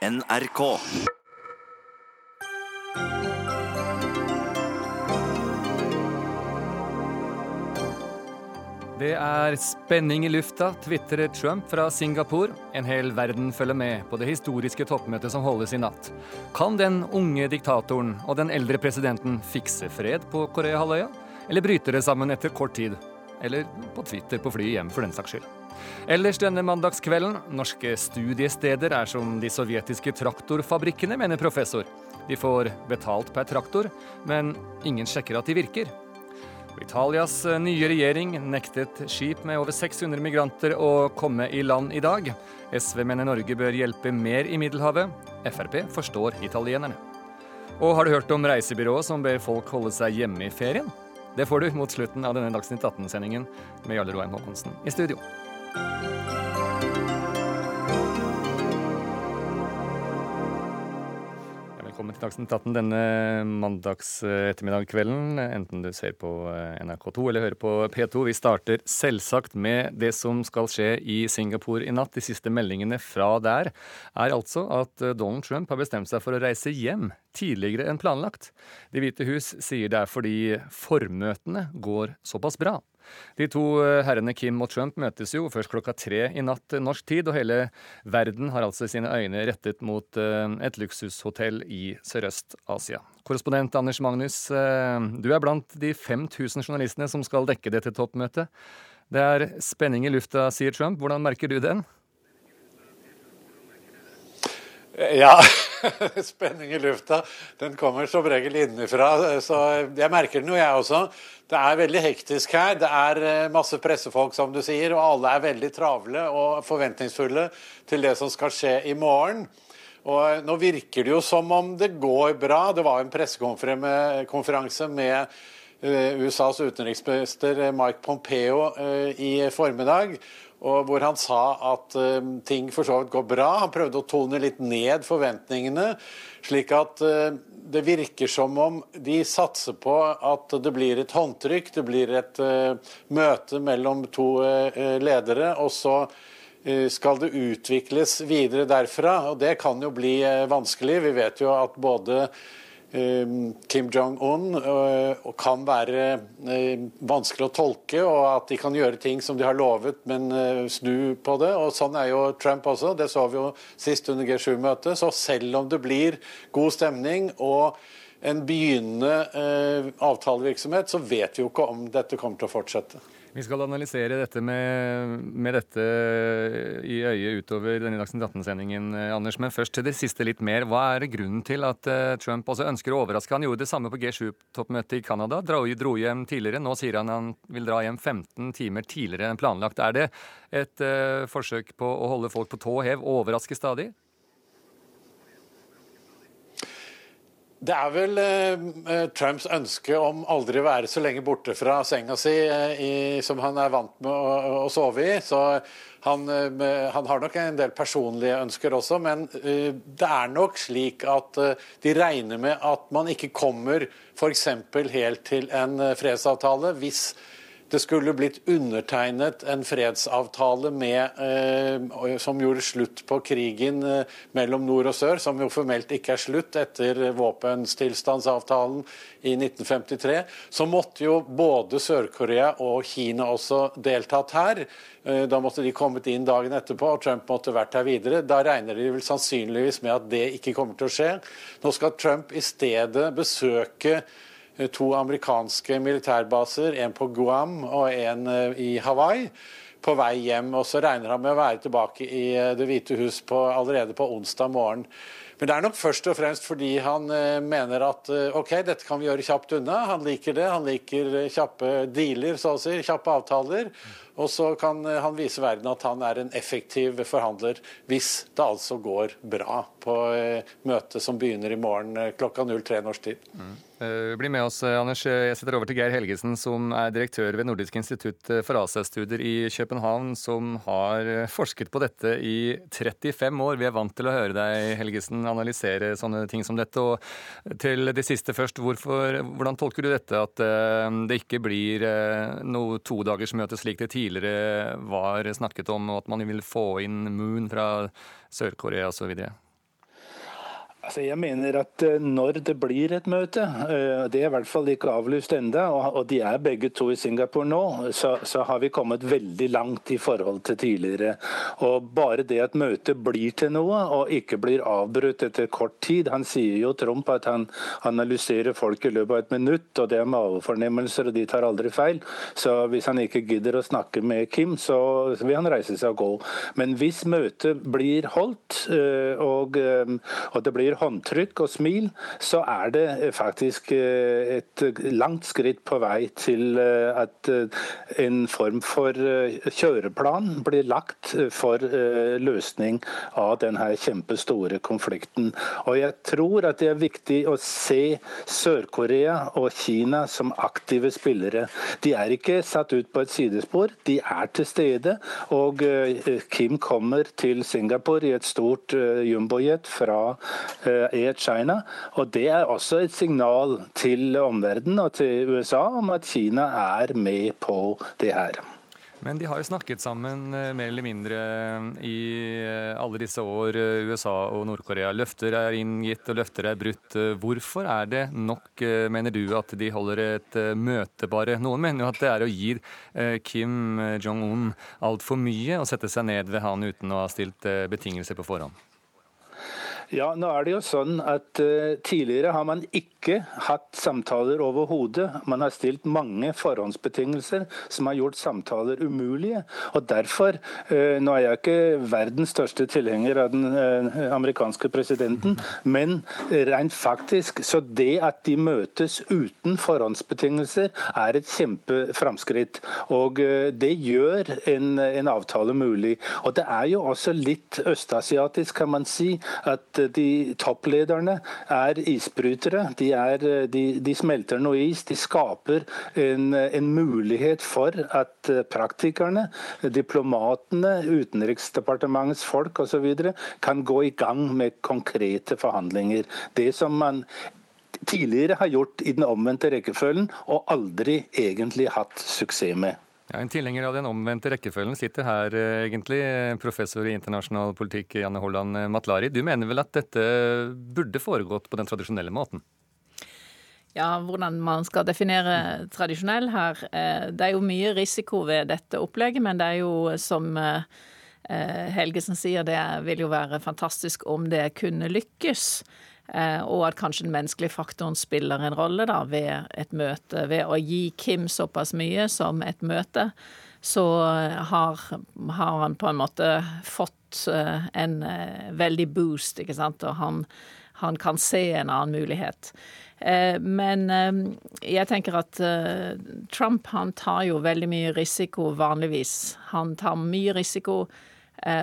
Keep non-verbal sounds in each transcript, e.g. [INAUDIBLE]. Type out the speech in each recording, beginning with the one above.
NRK. Det er spenning i lufta, tvitrer Trump fra Singapore. En hel verden følger med på det historiske toppmøtet som holdes i natt. Kan den unge diktatoren og den eldre presidenten fikse fred på Koreahalvøya? Eller bryter det sammen etter kort tid? Eller på Twitter på flyet hjem, for den saks skyld. Ellers denne mandagskvelden, norske studiesteder er som de sovjetiske traktorfabrikkene, mener professor. De får betalt per traktor, men ingen sjekker at de virker. Italias eh, nye regjering nektet skip med over 600 migranter å komme i land i dag. SV mener Norge bør hjelpe mer i Middelhavet. Frp forstår italienerne. Og har du hørt om reisebyrået som ber folk holde seg hjemme i ferien? Det får du mot slutten av denne Dagsnytt 18-sendingen med Jarle Roheim Haakonsen i studio. Velkommen til Dagsnytt 18 denne mandags ettermiddagskvelden, enten du ser på eh, NRK2 eller hører på P2. Vi starter selvsagt med det som skal skje i Singapore i natt. De siste meldingene fra der er altså at eh, Donald Trump har bestemt seg for å reise hjem tidligere enn planlagt. Det hvite hus sier det er fordi formøtene går såpass bra. De to eh, herrene Kim og Trump møtes jo først klokka tre i natt eh, norsk tid, og hele verden har altså sine øyne rettet mot eh, et luksushotell i Sørøst-Asia. Korrespondent Anders Magnus, du er blant de 5000 journalistene som skal dekke dette toppmøtet. Det er spenning i lufta, sier Trump. Hvordan merker du den? Ja, [LAUGHS] [LAUGHS] spenning i lufta. Den kommer som regel innenfra. Så jeg merker den jo, jeg også. Det er veldig hektisk her. Det er eh, masse pressefolk, som du sier, og alle er veldig travle og forventningsfulle til det som skal skje i morgen. Og Nå virker det jo som om det går bra. Det var en pressekonferanse med eh, USAs utenriksminister Mike Pompeo eh, i formiddag og hvor han sa at uh, ting for så vidt går bra. Han prøvde å tone litt ned forventningene, slik at uh, det virker som om de satser på at det blir et håndtrykk, det blir et uh, møte mellom to ledere, og så skal det utvikles videre derfra. Og det kan jo bli vanskelig. Vi vet jo at både Kim Jong-un eh, kan være eh, vanskelig å tolke, og at de kan gjøre ting som de har lovet, men eh, snu på det. og Sånn er jo Trump også. Det så vi jo sist under G7-møtet. Så selv om det blir god stemning og en begynnende avtalevirksomhet, så vet vi jo ikke om dette kommer til å fortsette. Vi skal analysere dette med, med dette i øyet utover denne Dagsnytt 18-sendingen, eh, Anders. Men først til det siste litt mer. Hva er grunnen til at uh, Trump også ønsker å overraske? Han gjorde det samme på G7-toppmøtet i Canada. Dro, dro, hjem tidligere. Nå sier han han vil dra hjem 15 timer tidligere enn planlagt. Er det et uh, forsøk på å holde folk på tå hev, overraske stadig? Det er vel eh, eh, Trumps ønske om aldri å være så lenge borte fra senga si eh, i, som han er vant med å, å sove i. Så han, eh, han, har nok en del personlige ønsker også, men eh, det er nok slik at eh, de regner med at man ikke kommer f.eks. helt til en fredsavtale hvis det skulle blitt undertegnet en fredsavtale med, eh, som gjorde slutt på krigen eh, mellom nord og sør, som jo formelt ikke er slutt etter våpenstillstandsavtalen i 1953, så måtte jo både Sør-Korea og Kina også deltatt her. Eh, da måtte de kommet inn dagen etterpå, og Trump måtte vært her videre. Da regner de vel sannsynligvis med at det ikke kommer til å skje. Nå skal Trump i stedet besøke to amerikanske militærbaser, en på Guam og en eh, i Hawaii, på vei hjem. Og så regner han med å være tilbake i eh, Det hvite hus på, allerede på onsdag morgen. Men det er nok først og fremst fordi han mener at OK, dette kan vi gjøre kjapt unna. Han liker det. Han liker kjappe dealer, så å si. Kjappe avtaler. Og så kan han vise verden at han er en effektiv forhandler, hvis det altså går bra på møtet som begynner i morgen klokka 03 norsk tid. Mm. Eh, bli med oss, eh, Anders. Jeg setter over til Geir Helgesen, som er direktør ved Nordisk institutt eh, for Asiastudier i København, som har forsket på dette i 35 år. Vi er vant til å høre deg, Helgesen, analysere sånne ting som dette. Og til det siste først, hvorfor, hvordan tolker du dette at det ikke blir noe todagersmøte slik det tidligere var snakket om, og at man vil få inn Moon fra Sør-Korea osv.? Altså, jeg mener at eh, når det blir et møte, eh, det er i hvert fall ikke avlyst enda, og de er begge to i Singapore nå, så, så, har vi kommet veldig langt i forhold til tidligere. Og Bare det at møtet blir til noe, og ikke blir avbrutt etter kort tid Han sier jo Trump at han analyserer folk i løpet av et minutt, og det er mavefornemmelser, og de tar aldri feil. Så hvis han ikke gidder å snakke med Kim, så vil han reise seg og gå. Men hvis møtet blir holdt, eh, og, og det blir håndtrykk og smil, så er det eh, faktisk eh, et langt skritt på vei til eh, at en form for kjøreplan blir lagt for løsning av denne kjempestore konflikten. Og jeg tror at det er viktig å se Sør-Korea og Kina som aktive spillere. De er ikke satt ut på et sidespor, de er til stede. Og Kim kommer til Singapore i et stort jumbojet fra Air China. Og Det er også et signal til omverdenen og til USA om at Kina er med på det her. Men de har jo snakket sammen eh, mer eller mindre eh, i alle disse år, USA og Nord-Korea. Løfter er inngitt og løfter er brutt. Hvorfor er det nok, mener du, at de holder et møte bare? Noen mener jo at det er å gi Kim Jong-un altfor mye å sette seg ned ved han uten å ha stilt betingelser på forhånd. Ja, nå er det jo sånn at uh, Tidligere har man ikke hatt samtaler overhodet. Man har stilt mange forhåndsbetingelser som har gjort samtaler umulige. Og Derfor, uh, nå er jeg ikke verdens største tilhenger av den uh, amerikanske presidenten, men rent faktisk, så det at de møtes uten forhåndsbetingelser, er et kjempeframskritt. Og det gjør en, en avtale mulig. Og det er jo også litt østasiatisk, kan man si. at de topplederne er isbrytere. De, er, de, de smelter noe is. De skaper en, en mulighet for at praktikerne, diplomatene, Utenriksdepartementets folk osv. kan gå i gang med konkrete forhandlinger. Det som man tidligere har gjort i den omvendte rekkefølgen, og aldri egentlig hatt suksess med. Ja, En tilhenger av den omvendte rekkefølgen sitter her, eh, egentlig. Professor i internasjonal politikk Janne Holland eh, Matlari. Du mener vel at dette burde foregått på den tradisjonelle måten? Ja, hvordan man skal definere tradisjonell her. Eh, det er jo mye risiko ved dette opplegget, men det er jo som Helgesen sier, det vil jo være fantastisk om det kunne lykkes. Eh, og at kanskje den menneskelige faktoren spiller en rolle da, ved et møte. Ved å gi Kim såpass mye som et møte, så har, har han på en måte fått eh, en eh, veldig boost, ikke sant. Og han, han kan se en annen mulighet. Men jeg tenker at Trump han tar jo veldig mye risiko vanligvis. Han tar mye risiko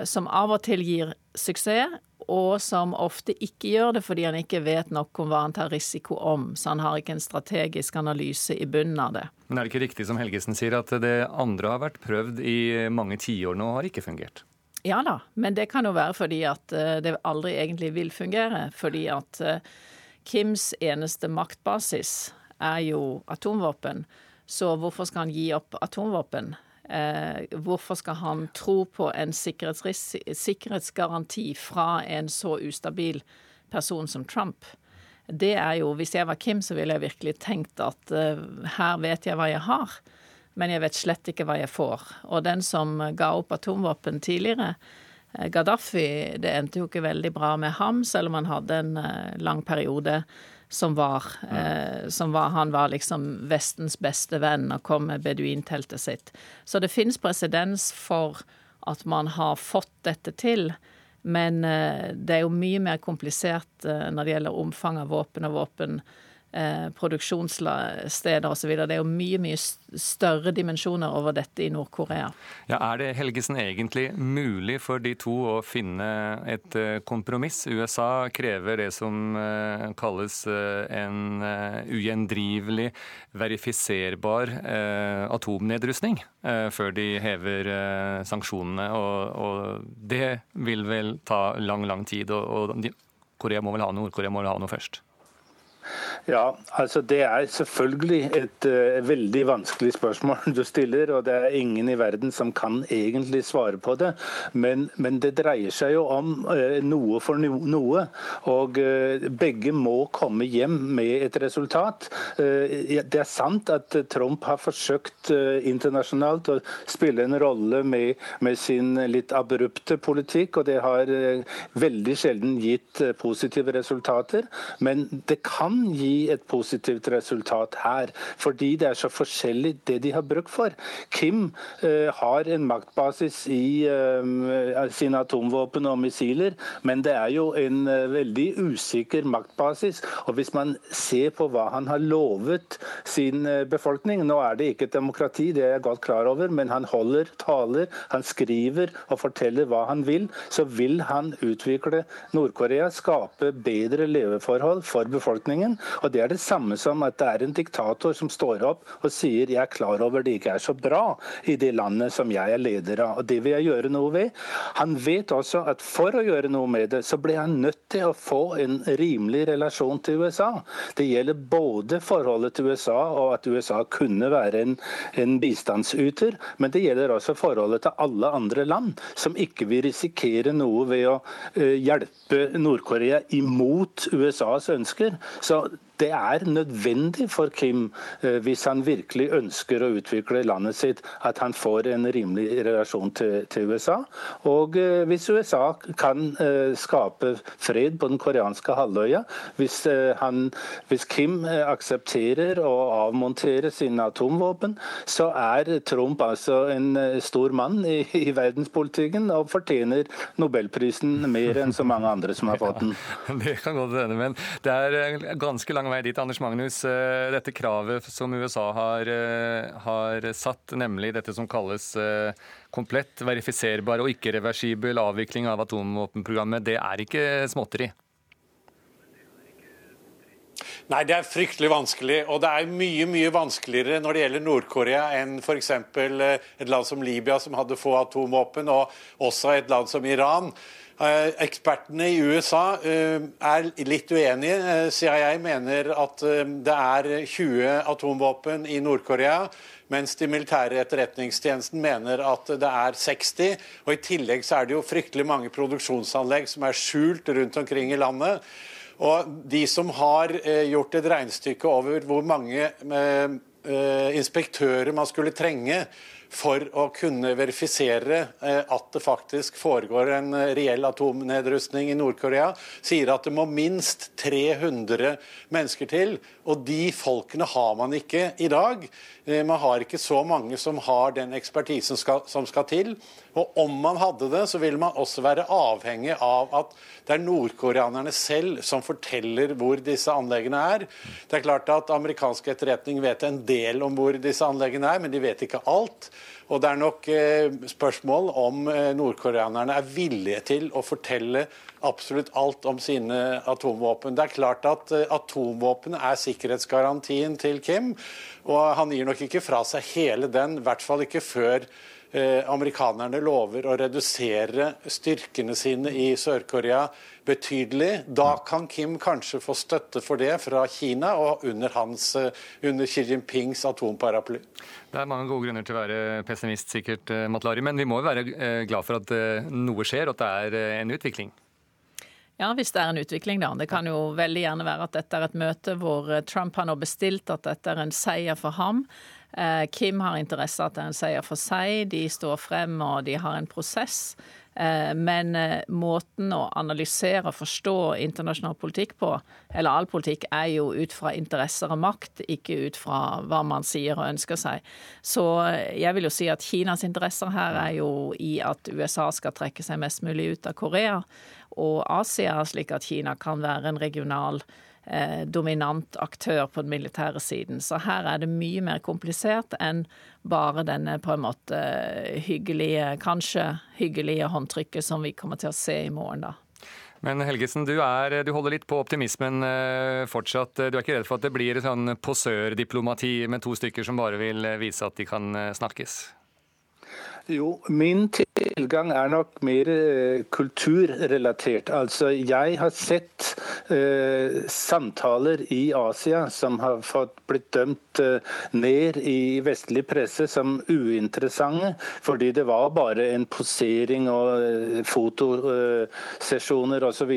som av og til gir suksess, og som ofte ikke gjør det fordi han ikke vet nok om hva han tar risiko om. Så han har ikke en strategisk analyse i bunnen av det. Men er det ikke riktig som Helgesen sier, at det andre har vært prøvd i mange tiår nå og har ikke fungert? Ja da, men det kan jo være fordi at eh, det aldri egentlig vil fungere. Fordi at eh, Kims eneste maktbasis er jo atomvåpen. Så hvorfor skal han gi opp atomvåpen? Eh, hvorfor skal han tro på en sikkerhetsgaranti fra en så ustabil person som Trump? Det er jo, Hvis jeg var Kim, så ville jeg virkelig tenkt at eh, her vet jeg hva jeg har, men jeg vet slett ikke hva jeg får. Og den som ga opp atomvåpen tidligere, Gaddafi, det endte jo ikke veldig bra med ham, selv om han hadde en uh, lang periode som var, eh, som var, Han var liksom Vestens beste venn og kom med beduinteltet sitt. Så det finnes presedens for at man har fått dette til. Men eh, det er jo mye mer komplisert eh, når det gjelder omfang av våpen og våpen eh, produksjonssteder osv. Det er jo mye mye større dimensjoner over dette i Nord-Korea. Ja, Er det Helgesen egentlig mulig for de to å finne et eh, kompromiss? USA krever det som eh, kalles eh, en ugjendrivelig, verifiserbar atomnedrustning før de hever sanksjonene. Og, det vil vel ta lang, lang tid. og, Korea må vel ha Nord-Korea må vel ha noe først? Ja, altså Det er selvfølgelig et uh, veldig vanskelig spørsmål [LAUGHS] du stiller, og det er ingen i verden som kan egentlig svare på det. Men, men det dreier seg jo om uh, noe for no noe, og uh, begge må komme hjem med et resultat. det er sant at Trump har forsøkt internasjonalt å spille en rolle med, med, sin litt abrupte politikk, og det har veldig sjelden gitt positive resultater. Men det kan gi et positivt resultat her. Fordi det er så forskjellig det de har bruk for. Kim eh, har en maktbasis i eh, sine atomvåpen og missiler, men det er jo en eh, veldig usikker maktbasis. Og hvis man ser på hva han har lovet sin befolkning Nå er det ikke et demokrati, det er jeg godt klar over, men han holder taler, han skriver og forteller hva han vil. Så vil han utvikle Nord-Korea, skape bedre leveforhold for befolkningen. Og Det er det samme som at det er en diktator som står opp og sier jeg er klar over det ikke er så bra i det landet som jeg er leder av. og Det vil jeg gjøre noe ved. Han vet også at for å gjøre noe med det, så blir han nødt til å få en rimelig relasjon til USA. Det gjelder både forholdet til USA og at USA kunne være en, en bistandsyter, men det gjelder også forholdet til alle andre land som ikke vil risikere noe ved å uh, hjelpe Nord-Korea imot USAs ønsker. Så So det er nødvendig for Kim, eh, hvis han virkelig ønsker å utvikle landet sitt, at han får en rimelig relasjon til, til USA. Og eh, hvis USA kan eh, skape fred på den koreanske halvøya, hvis, han, hvis Kim aksepterer å avmontere sine atomvåpen, så er Trump altså en stor mann i, i verdenspolitikken og fortjener nobelprisen mer enn så mange andre som har fått den. Ja, [LAUGHS] det kan godt hende, men det er ganske lang lang vei dit, Anders Magnus. Eh, dette kravet som USA har, eh, har satt, nemlig dette som kalles eh, komplett, verifiserbar og ikke-reversibel avvikling av atomvåpenprogrammet, det er ikke småtteri? Nei, det er fryktelig vanskelig. Og det er mye mye vanskeligere når det gjelder Nord-Korea enn f.eks. et land som Libya, som hadde få atomvåpen, og også et land som Iran. Eh, ekspertene i USA eh, er litt uenige. Eh, CIA mener at det er 20 atomvåpen i Nord-Korea. Mens de militære etterretningstjenesten mener at det er 60. Og I tillegg så er det jo fryktelig mange produksjonsanlegg som er skjult rundt omkring i landet. Og de som har gjort et regnestykke over hvor mange inspektører man skulle trenge for å kunne verifisere eh, at det faktisk foregår en eh, reell atomnedrustning i Nord-Korea, sier at det må minst 300 mennesker til. Og de folkene har man ikke i dag. Eh, man har ikke så mange som har den ekspertisen som skal til. Og om man hadde det, så ville man også være avhengig av at det er nordkoreanerne selv som forteller hvor disse anleggene er. Det er klart at Amerikansk etterretning vet en del om hvor disse anleggene er, men de vet ikke alt. Og det er nok eh, spørsmål om eh, nordkoreanerne er villige til å fortelle absolutt alt om sine atomvåpen. Det er klart at eh, atomvåpen er sikkerhetsgarantien til Kim, og han gir nok ikke fra seg hele den, i hvert fall ikke før amerikanerne lover å redusere styrkene sine i Sør-Korea betydelig. Da kan Kim kanskje få støtte for det fra Kina og under, hans, under Xi Jinpings atomparaply. Det er mange gode grunner til å være pessimist, sikkert, eh, Matlari, men vi må jo være eh, glad for at eh, noe skjer, og at det er en utvikling. Ja, hvis det er en utvikling, da. Det kan jo veldig gjerne være at dette er et møte hvor Trump har nå bestilt at dette er en seier for ham. Kim har interesse av at det er en seier for seg. De står frem og de har en prosess. Eh, men eh, måten å analysere og forstå internasjonal politikk på, eller all politikk, er jo ut fra interesser og makt, ikke ut fra hva man sier og ønsker seg. Så eh, jeg vil jo si at Kinas interesser her er jo i at USA skal trekke seg mest mulig ut av Korea og Asia, slik at Kina kan være en regional eh, dominant aktør på den militære siden. Så her er det mye mer komplisert enn bare denne på en måte hyggelige, kanskje hyggelige håndtrykket som vi kommer til å se i morgen, da. Men Helgesen, du, er, du, holder litt på optimismen eh, fortsatt. Du er ikke redd for at det blir sånn posørdiplomati med to stykker som bare vil vise at de kan eh, snakkes? Jo, min tilgang er nok mer eh, kulturrelatert. Altså, jeg har sett eh, samtaler i Asia som har fått blitt dømt eh, ned i vestlig presse som uinteressante, fordi det var bare en posering og eh, fotosesjoner osv.,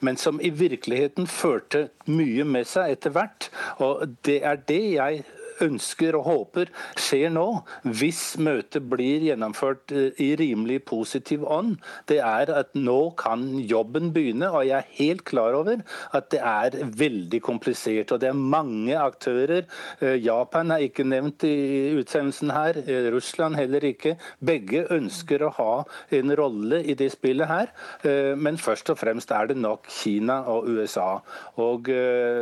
men som i virkeligheten førte mye med seg etter hvert. Og det er det jeg ønsker og håper skjer nå, hvis møtet blir gjennomført eh, i rimelig positiv ånd, det er at nå kan jobben begynne. Og jeg er helt klar over at det er veldig komplisert. Og det er mange aktører. Eh, Japan er ikke nevnt i utsendelsen her, eh, Russland heller ikke. Begge ønsker å ha en rolle i det spillet her, men først og fremst er det nok Kina og USA. Og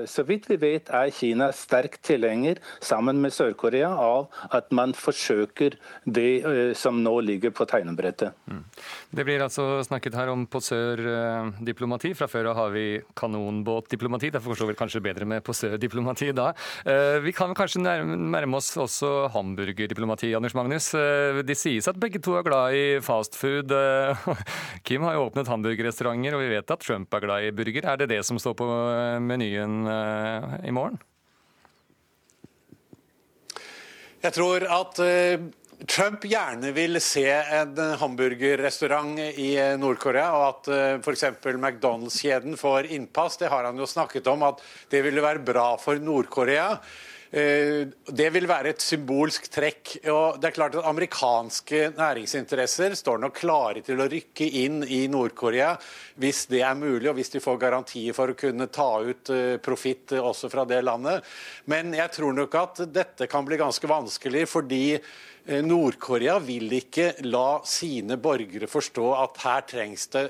så vidt vi vet er Kina sterk tilhenger sammen sammen med Sør-Korea av at man forsøker det eh, som nå ligger på tegnebrettet. Mm. Det blir altså snakket her om posørdiplomati. Fra før har vi kanonbåtdiplomati. Derfor forstår vi kanskje bedre med posørdiplomati da. Eh, vi kan kanskje nærme oss også hamburgerdiplomati, Anders Magnus. Eh, de sies at begge to er glad i fastfood. [LAUGHS] Kim har jo åpnet hamburgerrestauranter, og vi vet at Trump er glad i burger. Er det det som står på menyen i morgen? Jeg tror at uh, Trump gjerne vil se en hamburgerrestaurant i eh, Nord-Korea, og at eh, f.eks. McDonald's-kjeden får innpass. Det har han jo snakket om, at det ville være bra for Nord-Korea. Eh, det vil være et symbolsk trekk. og det er klart at Amerikanske næringsinteresser står nok klare til å rykke inn i Nord-Korea hvis det er mulig, og hvis de får garantier for å kunne ta ut eh, profitt også fra det landet. Men jeg tror nok at dette kan bli ganske vanskelig, fordi Eh, Nord-Korea vil ikke la sine borgere forstå at her trengs det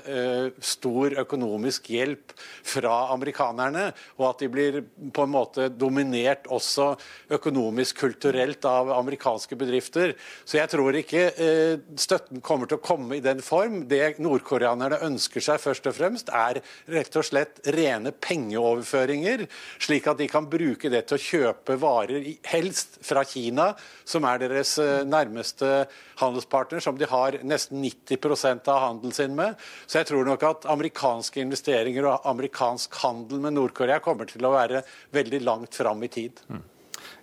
stor økonomisk hjelp fra amerikanerne, og at de blir på en måte dominert også økonomisk, kulturelt av amerikanske bedrifter. Så jeg tror ikke uh, støtten kommer til å komme i den form. Det nordkoreanerne ønsker seg først og fremst, er rett og slett rene pengeoverføringer, slik at de kan bruke det til å kjøpe varer, helst fra Kina, som er deres uh, nærmeste handelspartner, som de har nesten 90 av handelen sin med. Så jeg tror nok at amerikanske investeringer og amerikansk handel med Nord-Korea kommer til å være veldig langt fram i tid. Mm.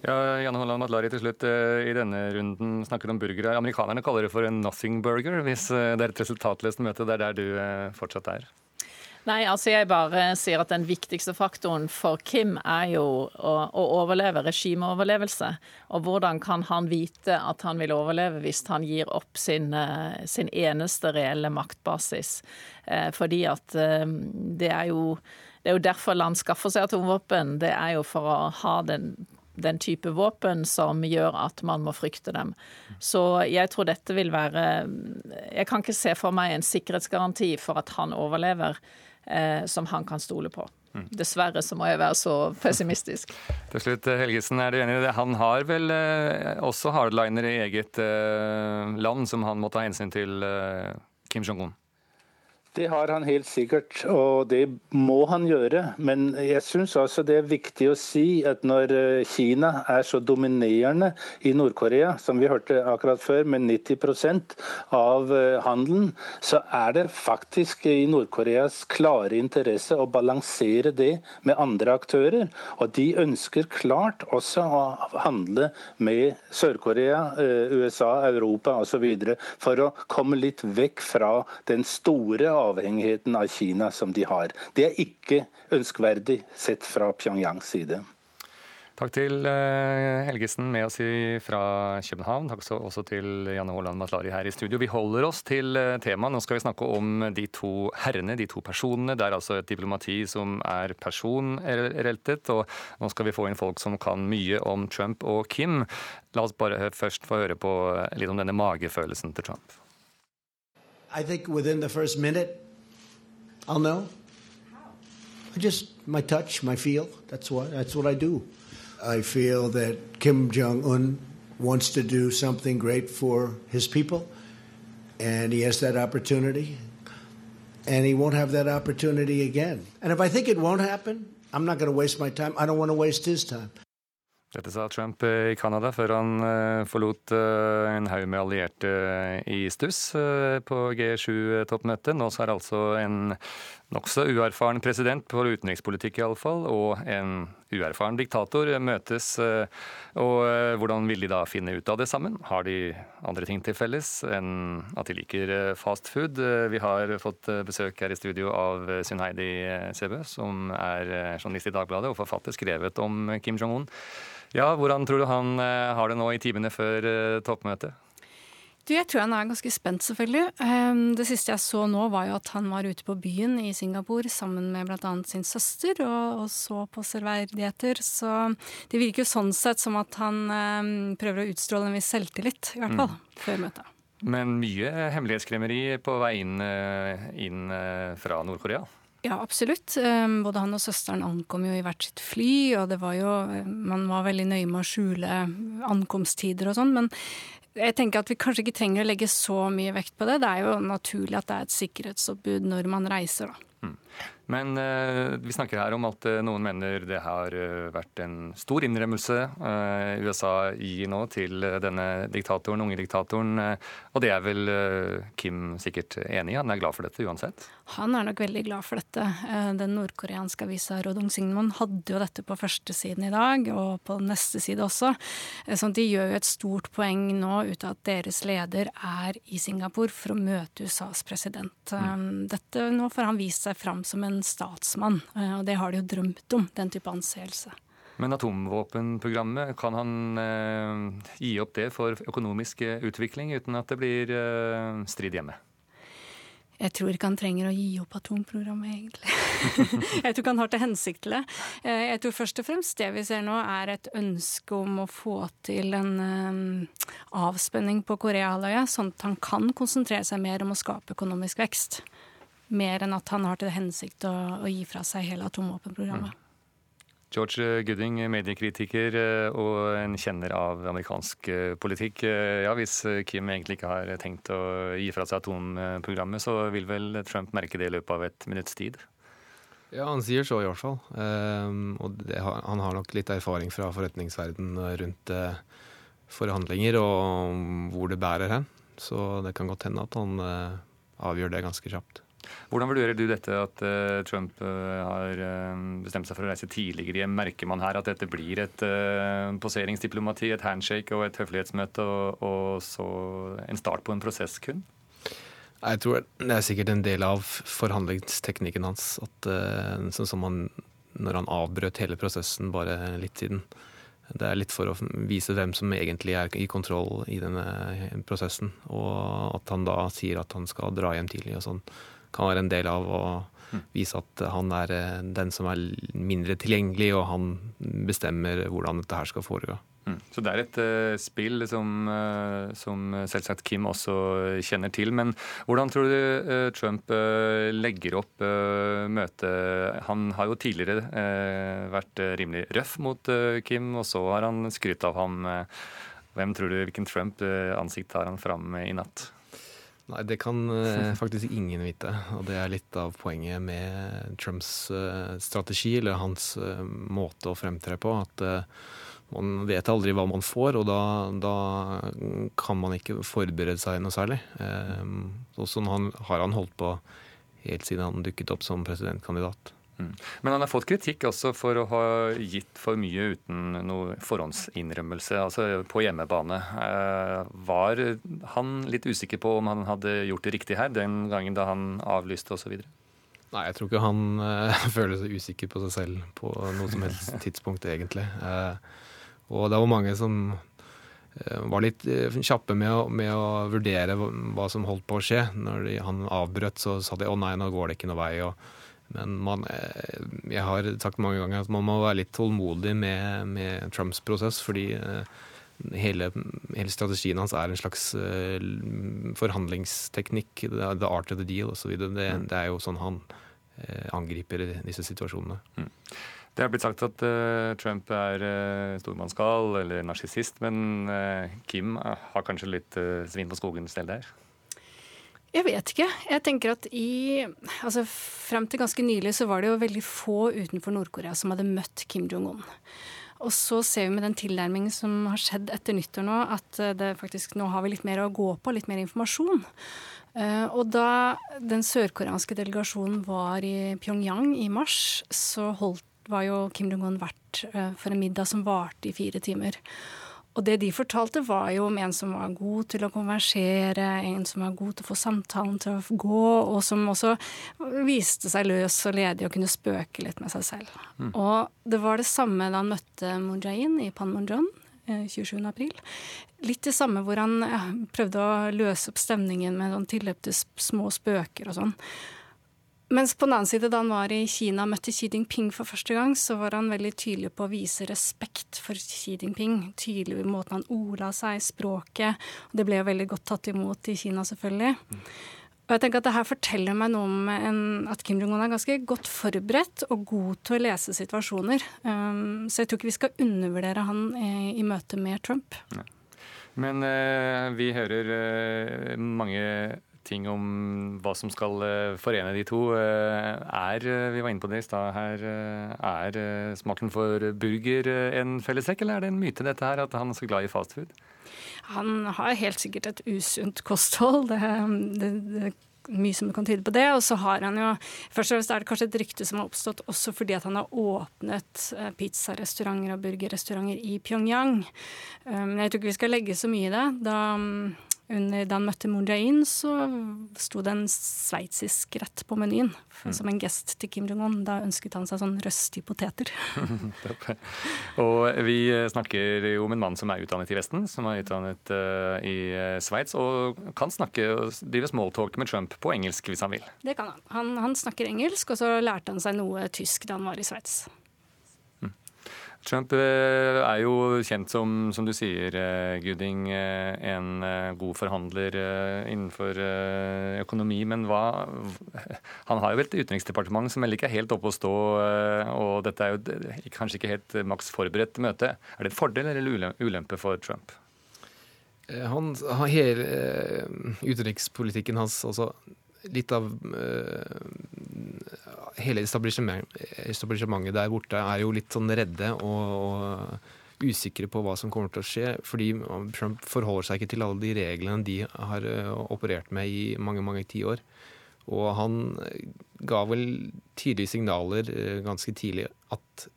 Ja, Janne Holland Matlari, til slutt. Eh, I denne runden snakket om burgere. Amerikanerne kaller det for en nothing burger, hvis eh, det er et resultatløst møte. Det er der du eh, fortsatt er? Nei, altså jeg bare sier at den viktigste faktoren for Kim er jo å, å overleve, regimeoverlevelse. Og hvordan kan han vite at han vil overleve hvis han gir opp sin, sin eneste reelle maktbasis? Eh, fordi at eh, det er jo det er jo derfor land skaffer seg atomvåpen. Det er jo for å ha den den type våpen som gjør at man må frykte dem. Så jeg tror dette vil være Jeg kan ikke se for meg en sikkerhetsgaranti for at han overlever eh, som han kan stole på. Mm. Dessverre så må jeg være så pessimistisk. [LAUGHS] Til slutt, Helgesen, er du enig i det? Han har vel eh, også hardliner i eget eh, land som han må ta hensyn til, eh, Kim Jong-un? Det har han helt sikkert, og det må han gjøre. Men jeg syns altså det er viktig å si at når eh, Kina er så dominerende i Nord-Korea, som vi hørte akkurat før, med 90 av eh, handelen, så er det faktisk i Nord-Koreas klare interesse å balansere det med andre aktører. Og de ønsker klart også å handle med Sør-Korea, eh, USA, Europa osv. for å komme litt vekk fra den store avhengigheten av Kina som de har. Det er ikke ønskverdig sett fra Pyongyangs side. Takk til eh, Helgesen med oss fra København. Takk også til Janne Haaland Matlari her i studio. Vi holder oss til eh, temaet. Nå skal vi snakke om de to herrene, de to personene. Det er altså et diplomati som er personreltet, og nå skal vi få inn folk som kan mye om Trump og Kim. La oss bare først få høre på litt om denne magefølelsen til Trump. I think within the first minute, I'll know. How? I just my touch, my feel. That's what that's what I do. I feel that Kim Jong Un wants to do something great for his people, and he has that opportunity, and he won't have that opportunity again. And if I think it won't happen, I'm not going to waste my time. I don't want to waste his time. Dette sa Trump eh, i Canada før han eh, forlot eh, en haug med allierte i stuss på G7-toppmøtet. Nå er altså en Nokså uerfaren president på utenrikspolitikk iallfall, og en uerfaren diktator møtes. Eh, og eh, hvordan vil de da finne ut av det sammen? Har de andre ting til felles enn at de liker eh, fast food? Vi har fått besøk her i studio av Sunheidi Sebø, som er journalist i Dagbladet og forfatter skrevet om Kim Jong-un. Ja, Hvordan tror du han har det nå i timene før toppmøtet? Du, jeg tror han er ganske spent, selvfølgelig. Ehm, det siste jeg så nå, var jo at han var ute på byen i Singapore sammen med bl.a. sin søster og, og, så på serverdigheter. Så det virker jo sånn sett som at han um, prøver å utstråle en viss selvtillit, i hvert fall, mm. før møtet. Men mye hemmelighetskremmeri på vei inn, eh, inn eh, fra Nord-Korea? Ja, absolutt. Ehm, både han og søsteren ankom jo i hvert sitt fly, og det var jo Man var veldig nøye med å skjule ankomsttider og sånn, men jeg tenker at vi kanskje ikke trenger å legge så mye vekt på det. Det er jo naturlig at det er et sikkerhetsoppbud når man reiser, da. Men eh, vi snakker her om at eh, noen mener det har eh, vært en stor innrømmelse eh, USA gir nå til eh, denne diktatoren, unge diktatoren. Eh, og det er vel Kim sikkert enig i? Han er glad for dette uansett? Han er nok veldig glad for dette. Den nordkoreanske avisa Rodong Singmon hadde jo dette på første siden i dag, og på neste side også. Så de gjør jo et stort poeng nå ut av at deres leder er i Singapore for å møte USAs president. Mm. Dette, nå får han vist seg fram som en statsmann, eh, og det har de jo drømt om, den type anseelse. Men atomvåpenprogrammet, kan han eh, gi opp det for økonomisk utvikling uten at det blir eh, strid hjemme? Jeg tror ikke han trenger å gi opp atomprogrammet, egentlig. [LAUGHS] jeg tror ikke han har til hensikt til det. Eh, jeg tror først og fremst det vi ser nå, er et ønske om å få til en avspenning på Koreahalvøya, sånn at han kan konsentrere seg mer om å skape økonomisk vekst mer enn at han har til hensikt å, å gi fra seg hele atomvåpenprogrammet. Mm. George Gooding, mediekritiker eh, og en kjenner av amerikansk eh, politikk. Eh, ja, Hvis Kim egentlig ikke har tenkt å gi fra seg atomprogrammet, så vil vel Trump merke det i løpet av et minutts tid? Ja, han sier så i hvert fall. Um, og det, han har nok litt erfaring fra forretningsverdenen rundt uh, forhandlinger og hvor det bærer hen. Så det kan godt hende at han uh, avgjør det ganske kjapt. Hvordan vurderer du dette at uh, Trump uh, har uh, bestemt seg for å reise tidligere hjem? Merker man her at dette blir et poseringsdiplomati, et handshake og et høflighetsmøte, og, og, så en start på en prosess kun? Jeg tror det er sikkert en del av forhandlingsteknikken hans. at Sånn som han, når han avbrøt hele prosessen bare litt siden. Det er litt for å vise hvem som egentlig er i kontroll i denne prosessen. Og at han da sier at han skal dra hjem tidlig og sånn kan være en del av å vise at han er eh, den som er mindre tilgjengelig, og han bestemmer hvordan dette her skal foregå. Mm. Så det er et uh, spill som, uh, som, selvsagt Kim også kjenner til. Men hvordan tror du uh, Trump legger opp møtet? Han har jo tidligere vært rimelig røff mot Kim, og så har han skrytt av ham. Hvem tror du, Hvilken Trump-ansikt har han fram i natt? Nei, det kan uh, faktisk ingen vite. Og det er litt av poenget med Trumps uh, strategi, eller hans uh, måte å fremtre på. At man vet aldri hva man får, og da, da, kan man ikke forberede seg noe særlig. Eh, sånn har han holdt på helt siden han dukket opp som presidentkandidat. Men han har fått kritikk også for å ha gitt for mye uten noe forhåndsinnrømmelse, altså på hjemmebane. Eh, var han litt usikker på om han hadde gjort det riktig her, den gangen da han avlyste osv.? Nei, jeg tror ikke han uh, [LAUGHS] føler seg usikker på seg selv på noe som helst [LAUGHS] tidspunkt, egentlig. Uh, og det var mange som uh, var litt kjappe med å, med å, vurdere hva som holdt på å skje. Når de, han avbrøt, så sa de å nei, nå går det ikke noe vei. og men man, eh, jeg har sagt mange ganger at man må være litt tålmodig med, med Trumps prosess, fordi eh, hele, hele, strategien hans er en slags uh, forhandlingsteknikk. The art of the deal osv. Det, mm. det er jo sånn han angriper disse situasjonene. Mm. Det har blitt sagt at uh, Trump er uh, stormannsgal eller narsissist, men Kim har kanskje litt svin på skogens del der? Jeg vet ikke. Jeg tenker at i altså Frem til ganske nylig så var det jo veldig få utenfor Nord-Korea som hadde møtt Kim Jong-un. og så ser vi med den tilnærmingen som har skjedd etter nyttår nå, at det faktisk nå har vi litt mer å gå på, litt mer informasjon. Og da den sørkoreanske delegasjonen var i Pyongyang i mars, så holdt, var jo Kim Jong-un vert for en middag som varte i fire timer. Og det de fortalte, var jo om en som var god til å konversere, en som var god til å få samtalen til å gå, og som også viste seg løs og ledig og kunne spøke litt med seg selv. Mm. Og det var det samme da han møtte Mujahin i Panmunjom 27.4. april. litt det samme hvor han ja, prøvde å løse opp stemningen med sånn tilløp til små spøker og sånn. Mens på den annen side, da han var i Kina og møtte Xi Jinping for første gang, så var han veldig tydelig på å vise respekt for Xi Jinping. Tydelig i måten han ordla seg, språket. Og det ble jo veldig godt tatt imot i Kina, selvfølgelig. Og jeg tenker at det her forteller meg noe om en, at Kim Jong-un er ganske godt forberedt og god til å lese situasjoner. Um, så jeg tror ikke vi skal undervurdere han i, i møte med Trump. Men uh, vi hører uh, mange ting om hva som skal eh, forene de to. Eh, er, eh, vi var inne på det i stad her, er smaken for burger en fellestrekk, eller er det en myte dette her, at han er så glad i fastfood? Han har helt sikkert et usunt kosthold. Det, det, det mye som kan tyde på det. Og så har han jo Først og fremst er det kanskje et rykte som har oppstått også fordi at han har åpnet pizzarestauranter og burgerrestauranter i Pyongyang. Men jeg tror ikke vi skal legge så mye i det. Da under, da han møtte Moon Jae-in, så sto det en sveitsisk rett på menyen. Mm. Som en gest til Kim Jong-un. Da ønsket han seg sånn røstige poteter. [LAUGHS] [LAUGHS] og vi snakker jo om en mann som er utdannet i Vesten, som er utdannet uh, i uh, Sveits, og kan snakke og drive smalltalk med Trump på engelsk hvis han vil. Det kan han. han. Han snakker engelsk, og så lærte han seg noe tysk da han var i Sveits. Trump eh, er jo kjent som, som du sier, eh, Guding, eh, en god forhandler innenfor økonomi. Men hva [LAUGHS] Han har jo et utenriksdepartement som heller ikke er helt oppe å stå, og dette er jo kanskje ikke helt maks forberedt møte. Er det en fordel eller ulempe for Trump? Han, hele utenrikspolitikken hans også litt av hele establishementet der borte er jo litt sånn redde og, og usikre på hva som kommer til å skje. Fordi Trump forholder seg ikke til alle de reglene de har uh, operert med i mange mange tiår. Og han ga vel tydelige signaler uh, ganske tidlig at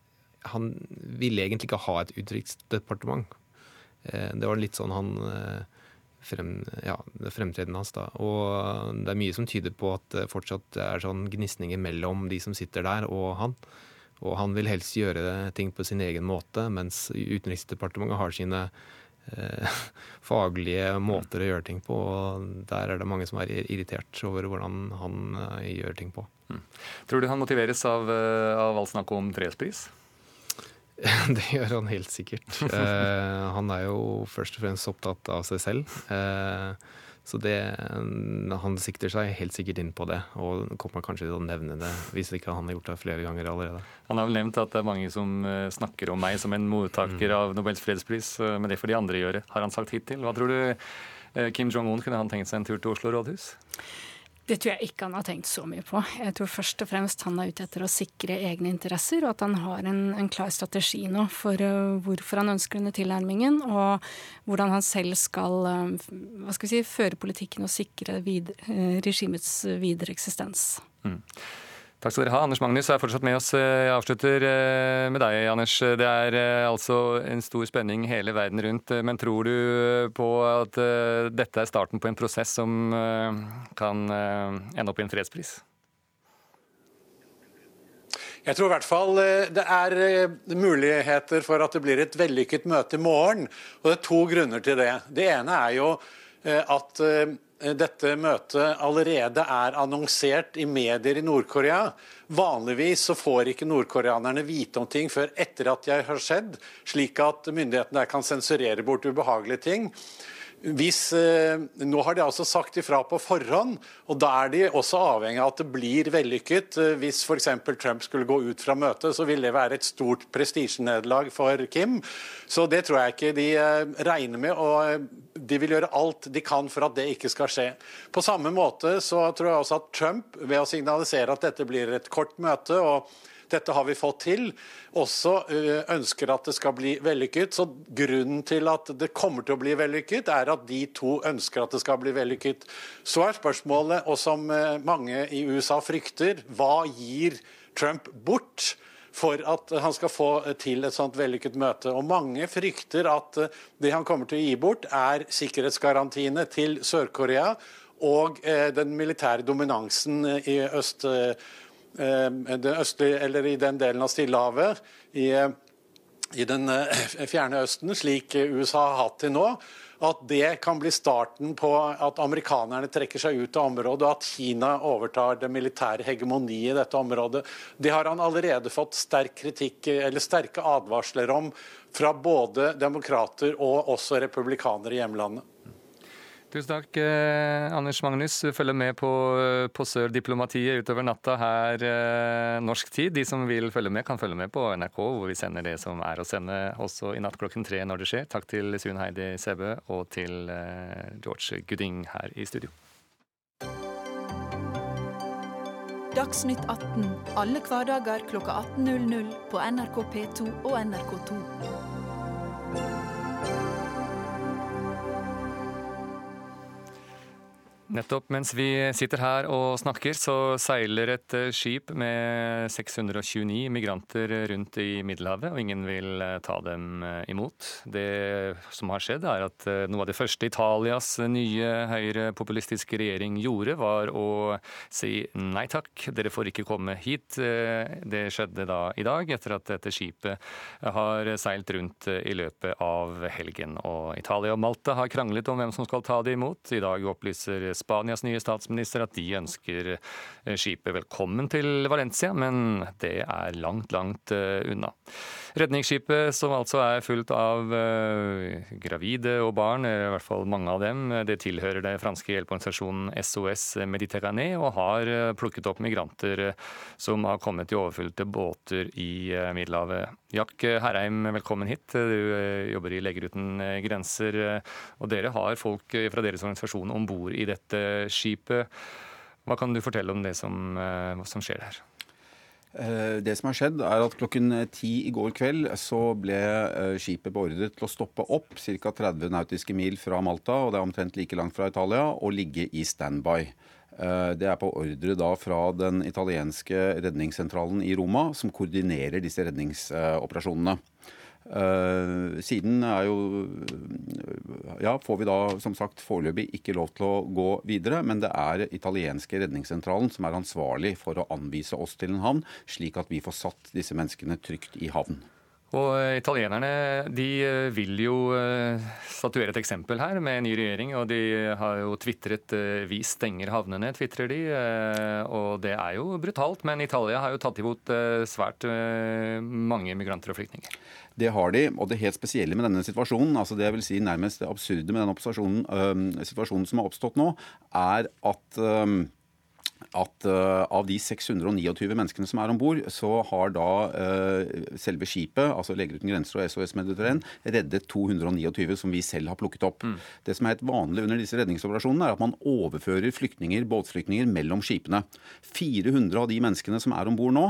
han ville egentlig ikke ha et utenriksdepartement. Det var litt sånn han frem, ja, fremtreden hans. da. Og det er mye som tyder på at det fortsatt er sånn gnisninger mellom de som sitter der og han. Og han vil helst gjøre ting på sin egen måte, mens Utenriksdepartementet har sine eh, [LAUGHS] faglige måter å gjøre ting på. Og der er det mange som er irritert over hvordan han eh, gjør ting på. Mm. Tror du han motiveres av, eh, av all snakk om fredspris? [LAUGHS] Det gjør han helt sikkert. [LAUGHS] Eh, han er jo først og fremst opptatt av seg selv. Eh, så det, han sikter seg helt sikkert inn på det, og kommer kanskje til å nevne det hvis ikke han har gjort det flere ganger allerede. Han har vel nevnt at det er mange som eh, snakker om meg som en mottaker mm. av Nobels fredspris, eh, men det får de andre gjøre, har han sagt hittil. Hva tror du eh, Kim Jong-un kunne han tenkt seg en tur til Oslo rådhus? Det tror jeg ikke han har tenkt så mye på. Jeg tror først og fremst han er ute etter å sikre egne interesser, og at han har en, en klar strategi nå for uh, hvorfor han ønsker denne tilnærmingen, og hvordan han selv skal uh, hva skal vi si, føre politikken og sikre vid, uh, regimets videre eksistens. Mm. Takk skal dere ha. Anders Magnus er fortsatt med oss. Jeg avslutter eh, med deg, Anders. Det er eh, altså en stor spenning hele verden rundt. Men tror du på at eh, dette er starten på en prosess som kan ende opp i en fredspris? Jeg tror i hvert fall det er muligheter for at det blir et vellykket møte i morgen. Og det er to grunner til det. Det ene er jo at Eh, dette møtet allerede er annonsert i medier i Nord-Korea. Vanligvis så får ikke nordkoreanerne vite om ting før etter at det har skjedd, slik at myndighetene der kan sensurere bort ubehagelige ting. Hvis, eh, nå har de altså sagt ifra på forhånd, og da er de også avhengig av at det blir vellykket. Eh, hvis f.eks. Trump skulle gå ut fra møtet, så ville det være et stort prestisjenederlag for Kim. Så det tror jeg ikke de eh, regner med, og de vil gjøre alt de kan for at det ikke skal skje. På samme måte så tror jeg også at Trump, ved å signalisere at dette blir et kort møte, og dette har vi fått til, også ønsker at det skal bli vellykket. Så grunnen til at det kommer til å bli vellykket, er at de to ønsker at det skal bli vellykket. Så er spørsmålet, og som mange i USA frykter, hva gir Trump bort? for at han skal få til et sånt vellykket møte. Og Mange frykter at det han kommer til å gi bort, er sikkerhetsgarantiene til Sør-Korea og eh, den militære dominansen i øst, eh, den østlige, eller i den delen av Stillehavet, i, i den eh, [CLEARS THROAT] fjerne Østen, slik USA har hatt til nå at det kan bli starten på at amerikanerne trekker seg ut av området, og at Kina overtar det militære hegemoniet i dette området. Det har han allerede fått sterk kritikk, eller sterke advarsler om fra både demokrater og også republikanere i hjemlandet. Tusen takk, eh, Anders Magnus. Følger med på, eh, på Sør-diplomatiet utover natta her eh, norsk tid. De som vil følge med, kan følge med på NRK, hvor vi sender det som er å sende også i natt klokken tre når det skjer. Takk til Sun Heidi Sæbø og til eh, George Gooding her i studio. Dagsnytt 18 alle hverdager klokka 18.00 på NRK P2 og NRK2. Nettopp. Mens vi sitter her og snakker, så seiler et eh, skip med 629 migranter rundt i Middelhavet, og ingen vil eh, ta dem eh, imot. Det som har skjedd, er at noe av det første Italias nye høyrepopulistiske regjering gjorde, var å si nei takk, dere får ikke komme hit. Det skjedde da i dag, etter at dette skipet har seilt rundt i løpet av helgen. Og Italia og Malta har kranglet om hvem som skal ta det imot. I dag opplyser Spanias nye statsminister at de ønsker eh, skipet velkommen til Valencia, men det er langt, langt eh, unna. Redningsskipet, som altså er fullt av eh, gravide og barn, i hvert fall mange av dem, det tilhører det franske hjelpeorganisasjonen SOS Mediterranée og har plukket opp migranter som har kommet i overfylte båter i Middelhavet. Jack Herheim, velkommen hit. Du jobber i Leger uten grenser, og dere har folk fra deres organisasjon om bord i dette skipet. Hva kan du fortelle om det som, eh, som skjer her? Eh, det som har skjedd, er at klokken ti i går kveld så ble eh, skipet beordret til å stoppe opp ca. 30 nautiske mil fra Malta, og det er omtrent like langt fra Italia, og ligge i standby. Det er på ordre da fra den italienske redningssentralen i Roma, som koordinerer disse redningsoperasjonene. Uh, siden er jo Ja, får vi da som sagt foreløpig ikke lov til å gå videre, men det er italienske redningssentralen som er ansvarlig for å anvise oss til en havn, slik at vi får satt disse menneskene trygt i havn. Og eh, Italienerne de eh, vil jo eh, statuere et eksempel her med en ny regjering. og De har jo tvitret 'vi stenger havnene', tvitrer de. Og det er jo brutalt. Men Italia har jo tatt imot svært mange migranter og flyktninger. Det har de. Og det helt spesielle med denne situasjonen, altså det jeg vil si nærmest det absurde med den situasjonen som har oppstått nå, er at at uh, av de 629 menneskene som er om bord, så har da uh, selve skipet, altså Leger uten grenser og SOS Mediterranean, reddet 229 som vi selv har plukket opp. Mm. Det som er helt vanlig under disse redningsoperasjonene, er at man overfører flyktninger, båtflyktninger mellom skipene. 400 av de menneskene som er om bord nå,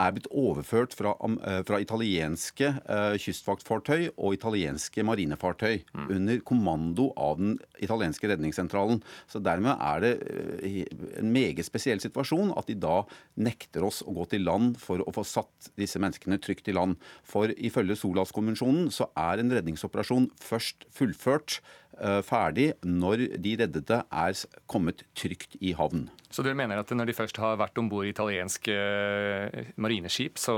er blitt overført fra, eh, fra italienske uh, kystvaktfartøy og italienske marinefartøy mm. under kommando av den italienske redningssentralen. Så dermed er det uh, en meget spesiell situasjon at de da nekter oss å gå til land for å få satt disse menneskene trygt i land. For ifølge Solaskonvensjonen så er en redningsoperasjon først fullført Eh, ferdig når de reddede er kommet trygt i havn. Så dere mener at når de først har vært om bord i italienske eh, marineskip, så